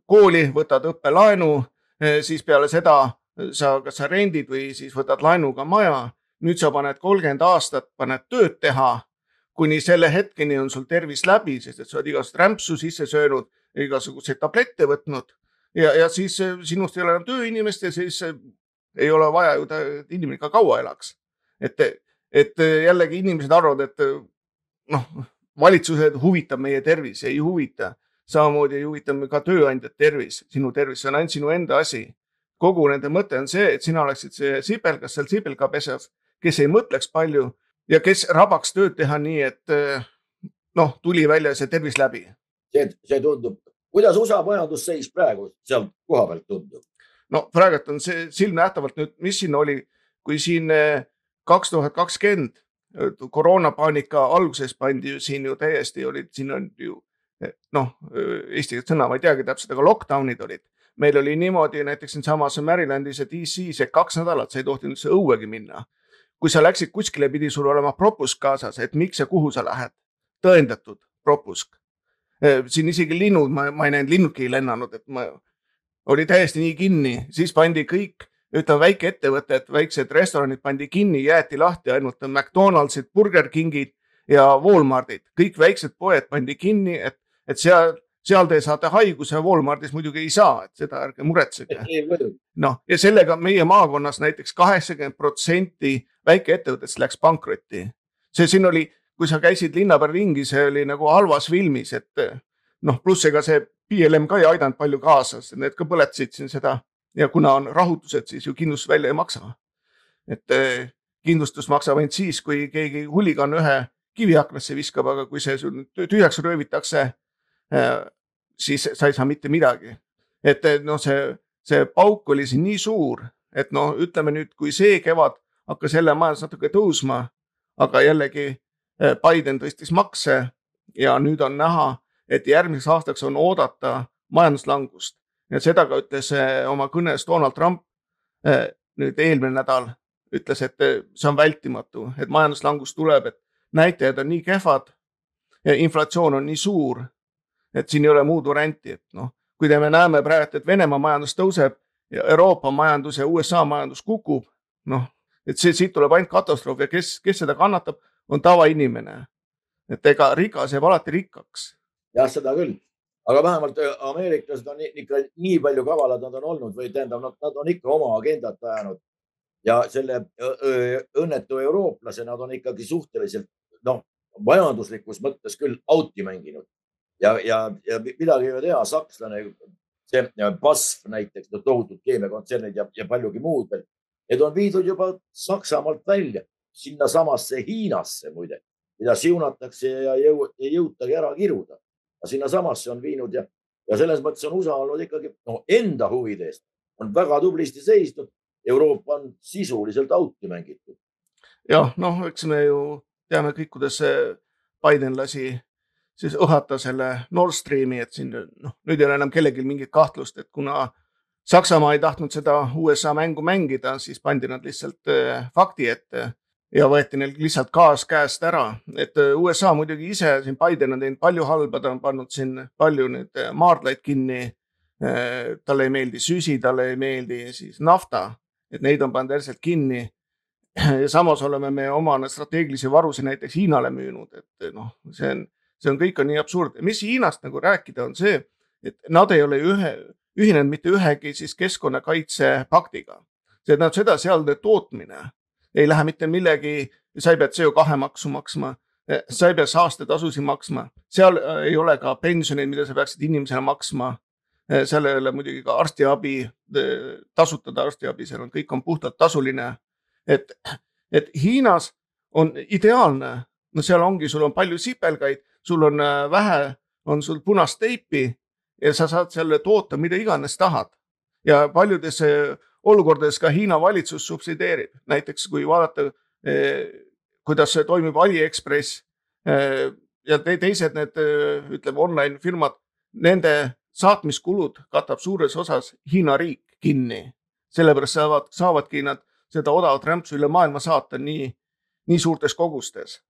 kooli, võtad õppelaenu Eh, siis peale seda eh, sa, kas sa rendid või siis võtad laenuga maja. nüüd sa paned kolmkümmend aastat, paned tööd teha, kuni selle hetkeni on sul tervis läbi, sest et sa oled igasugust rämpsu sisse söönud, igasuguseid tablette võtnud ja, ja siis eh, sinust ei ole enam tööinimest ja siis ei ole vaja ju, et inimene ka kaua elaks. et, et jällegi inimesed arvavad, et noh, valitsused huvitab meie tervis, ei huvita samamoodi huvita ka tööandjat tervis, sinu tervis, see on ainult sinu enda asi. kogu nende mõte on see, et sina oleksid see sibelgas seal sibelga pesas, kes ei mõtleks palju ja kes rabaks tööd teha nii, et eh, noh, tuli välja see tervis läbi. see, see tundub, kuidas USA majandusseis praegu sealt koha pealt tundub? no praegult on see silmnähtavalt nüüd, mis siin oli, kui siin eh, kaks tuhat kakskümmend eh, koroonapaanika alguses pandi ju siin ju täiesti olid, siin on ju noh, eesti sõna ma ei teagi täpselt, aga lockdown'id olid. meil oli niimoodi näiteks siinsamas Marylandis ja DC-s, et kaks nädalat sa ei tohtinud üldse õuegi minna. kui sa läksid kuskile, pidi sul olema propusk kaasas, et miks ja kuhu sa lähed. tõendatud propusk. siin isegi linnud, ma, ma ei näinud, linnudki ei lennanud, et ma, oli täiesti nii kinni, siis pandi kõik ütleme väikeettevõtted, väiksed restoranid pandi kinni, jäeti lahti ainult McDonaldsid, Burger Kingid ja Walmartid, kõik väiksed poed pandi kinni, et et seal, seal te saate haiguse, Walmartis muidugi ei saa, et seda ärge muretsege. noh, ja sellega meie maakonnas näiteks kaheksakümmend protsenti väikeettevõtetest läks pankrotti. see siin oli, kui sa käisid linna peal ringi, see oli nagu halvas filmis, et noh, pluss ega see PLM ka ei aidanud palju kaasa, sest need ka põletasid siin seda ja kuna on rahutused, siis ju kindlustus välja ei maksa. et kindlustus maksab ainult siis, kui keegi huligaan ühe kivi aknasse viskab, aga kui see sul tühjaks röövitakse siis sa ei saa mitte midagi. et noh, see, see pauk oli siin nii suur, et noh, ütleme nüüd, kui see kevad hakkas jälle majandus natuke tõusma, aga jällegi eh, Biden tõstis makse ja nüüd on näha, et järgmiseks aastaks on oodata majanduslangust ja seda ka ütles eh, oma kõnes Donald Trump nüüd eelmine nädal, ütles, et see on vältimatu, et majanduslangus tuleb, et näitajad on nii kehvad, inflatsioon on nii suur et siin ei ole muud varianti, et noh, kui me näeme praegu, et Venemaa majandus tõuseb ja Euroopa majandus ja USA majandus kukub, noh, et see, siit tuleb ainult katastroof ja kes, kes seda kannatab, on tavainimene. et ega rikas jääb alati rikkaks. jah, seda küll, aga vähemalt äh, ameeriklased on ikka nii palju kavalad nad on olnud või tähendab, nad on ikka oma agendat ajanud ja selle õnnetu eurooplase nad on ikkagi suhteliselt noh, majanduslikus mõttes küll out'i mänginud ja, ja, ja midagi ei ole teha, sakslane, see BASF näiteks, no tohutud keemiakontsernid ja, ja paljugi muud veel. Need on viidud juba Saksamaalt välja, sinnasamasse Hiinasse muide, mida siunatakse ja jõu, ei jõutagi ära kiruda. sinnasamasse on viinud ja, ja selles mõttes on USA olnud ikkagi no, enda huvide eest on väga tublisti seisnud. Euroopa on sisuliselt out'i mängitud. jah, noh, eks me ju teame kõik, kuidas Biden lasi siis õhata selle Nord Streami, et siin noh, nüüd ei ole enam kellelgi mingit kahtlust, et kuna Saksamaa ei tahtnud seda USA mängu mängida, siis pandi nad lihtsalt äh, fakti ette ja võeti neil lihtsalt gaas käest ära, et äh, USA muidugi ise siin Biden on teinud palju halba, ta on pannud siin palju nüüd äh, maardlaid kinni. talle ei meeldi süsi, talle ei meeldi siis nafta, et neid on pandud järjest kinni. ja samas oleme me oma strateegilisi varusid näiteks Hiinale müünud, et noh, see on see on, kõik on nii absurdne, mis Hiinast nagu rääkida, on see, et nad ei ole ühe, ühinenud mitte ühegi siis keskkonnakaitse paktiga. see tähendab seda, seal tootmine ei lähe mitte millegi, sa ei pea CO2 maksu maksma, sa ei pea saastetasusid maksma, seal äh, ei ole ka pensioneid, mida sa peaksid inimesena maksma. Äh, seal ei ole muidugi ka arstiabi, tasutada arstiabi, seal on, kõik on puhtalt tasuline. et, et Hiinas on ideaalne, no seal ongi, sul on palju sipelgaid sul on äh, vähe, on sul punast teipi ja sa saad selle toota mida iganes tahad. ja paljudes äh, olukordades ka Hiina valitsus subsideerib, näiteks kui vaadata, äh, kuidas toimib Aliekspress ja teised need, ütleme online firmad, nende saatmiskulud katab suures osas Hiina riik kinni. sellepärast saavad, saavadki nad seda odavat rämpsu üle maailma saata nii, nii suurtes kogustes.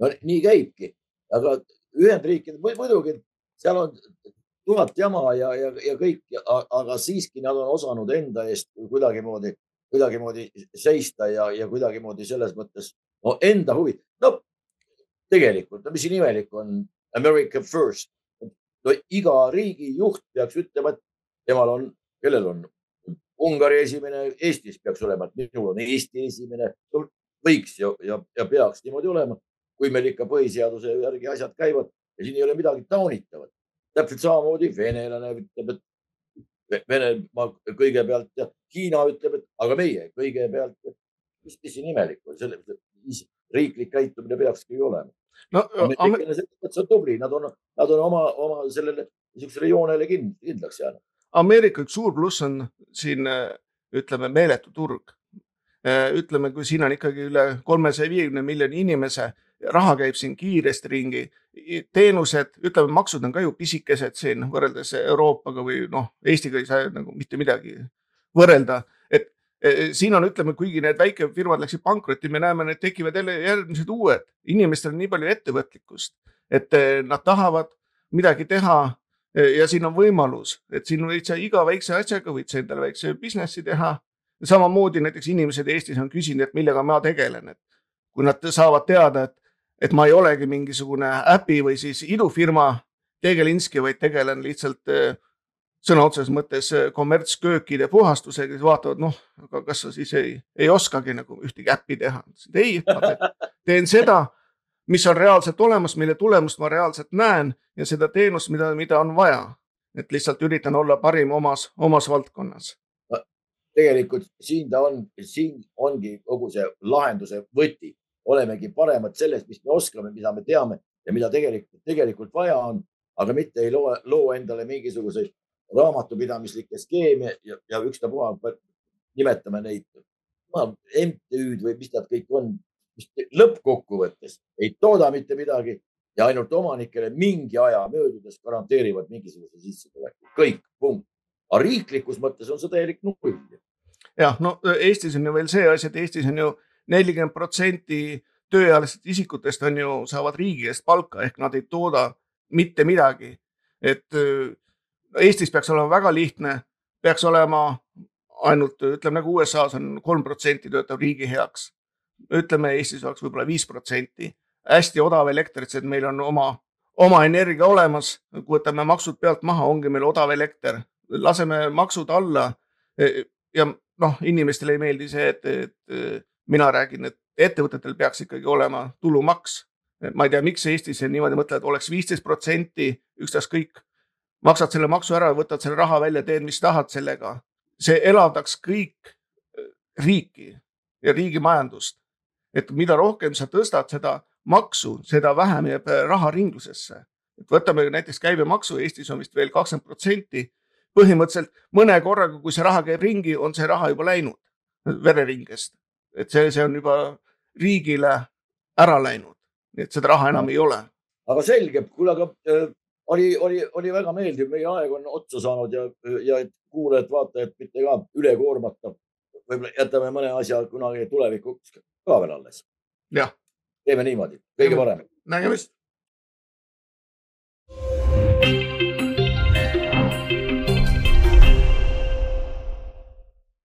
no nii käibki aga Ühendriikid muidugi seal on tuhat jama ja, ja, ja kõik, aga siiski nad on osanud enda eest kuidagimoodi, kuidagimoodi seista ja, ja kuidagimoodi selles mõttes no enda huvi. no tegelikult, no mis siin imelik on, America first. no iga riigi juht peaks ütlema, et temal on, kellel on Ungari esimene, Eestis peaks olema, et minul on Eesti esimene. võiks ja, ja, ja peaks niimoodi olema kui meil ikka põhiseaduse järgi asjad käivad ja siin ei ole midagi taunitavat. täpselt samamoodi venelane ütleb, et Venemaa kõigepealt ja Hiina ütleb, et aga meie kõigepealt. mis, mis siin imelik on, selle riiklik käitumine peakski ju olema. no selles mõttes on tubli, nad on, nad on oma, oma sellele niisugusele joonele kind, kindlaks jäänud. Ameerika üks suur pluss on siin ütleme meeletu turg. ütleme, kui siin on ikkagi üle kolmesaja viiekümne miljoni inimese raha käib siin kiiresti ringi. teenused, ütleme, maksud on ka ju pisikesed siin võrreldes Euroopaga või noh, Eestiga ei saa nagu mitte midagi võrrelda, et e, siin on, ütleme, kuigi need väikefirmad läksid pankrotti, me näeme, need tekivad jälle järgmised uued, inimestel on nii palju ettevõtlikkust, et e, nad tahavad midagi teha e, ja siin on võimalus, et siin võid sa iga väikse asjaga võid sa endale väikse business'i teha. samamoodi näiteks inimesed Eestis on küsinud, et millega ma tegelen, et kui nad saavad teada, et et ma ei olegi mingisugune äpi või siis idufirma, tegelinski, vaid tegelen lihtsalt äh, sõna otseses mõttes äh, kommertsköökide puhastusega, siis vaatavad, noh, aga kas sa siis ei, ei oskagi nagu ühtegi äppi teha. ei, ma teen seda, mis on reaalselt olemas, mille tulemust ma reaalselt näen ja seda teenust, mida, mida on vaja. et lihtsalt üritan olla parim omas, omas valdkonnas tegelikult siin ta on, siin ongi kogu see lahenduse võti. Olemegi paremad selles, mis me oskame, mida me teame ja mida tegelikult, tegelikult vaja on, aga mitte ei loo, loo endale mingisuguseid raamatupidamislikke skeeme ja, ja ükstapuha nimetame neid MTÜ-d või mis nad kõik on, mis lõppkokkuvõttes ei tooda mitte midagi ja ainult omanikele mingi aja möödudes garanteerivad mingisuguse sissetuleku, kõik, punkt. aga riiklikus mõttes on see täielik null jah, no Eestis on ju veel see asi, et Eestis on ju nelikümmend protsenti tööealistest isikutest on ju, saavad riigi eest palka ehk nad ei tooda mitte midagi. et Eestis peaks olema väga lihtne, peaks olema ainult ütleme nagu USA-s on kolm protsenti töötab riigi heaks. ütleme Eestis oleks võib-olla viis protsenti, hästi odav elekter, et meil on oma, oma energia olemas, kui võtame maksud pealt maha, ongi meil odav elekter, laseme maksud alla ja noh, inimestele ei meeldi see, et, et mina räägin, et ettevõtetel peaks ikkagi olema tulumaks. ma ei tea, miks Eestis niimoodi mõtlevad, oleks viisteist protsenti, ükstaskõik, maksad selle maksu ära, võtad selle raha välja, teed, mis tahad sellega. see elavdaks kõik äh, riiki ja riigi majandust. et mida rohkem sa tõstad seda maksu, seda vähem jääb äh, raha ringlusesse. et võtame näiteks käibemaksu, Eestis on vist veel kakskümmend protsenti põhimõtteliselt mõne korraga, kui see raha käib ringi, on see raha juba läinud vereringest. Et see, see on juba riigile ära läinud, nii et seda raha enam ei ole. aga selge, kuule, aga äh, oli, oli, oli väga meeldiv, meie aeg on otsa saanud ja, ja kuulajad-vaatajad mitte ka üle koormata. võib-olla jätame mõne asja kunagi tulevikuks ka veel alles. jah. teeme niimoodi, kõige parem. nägemist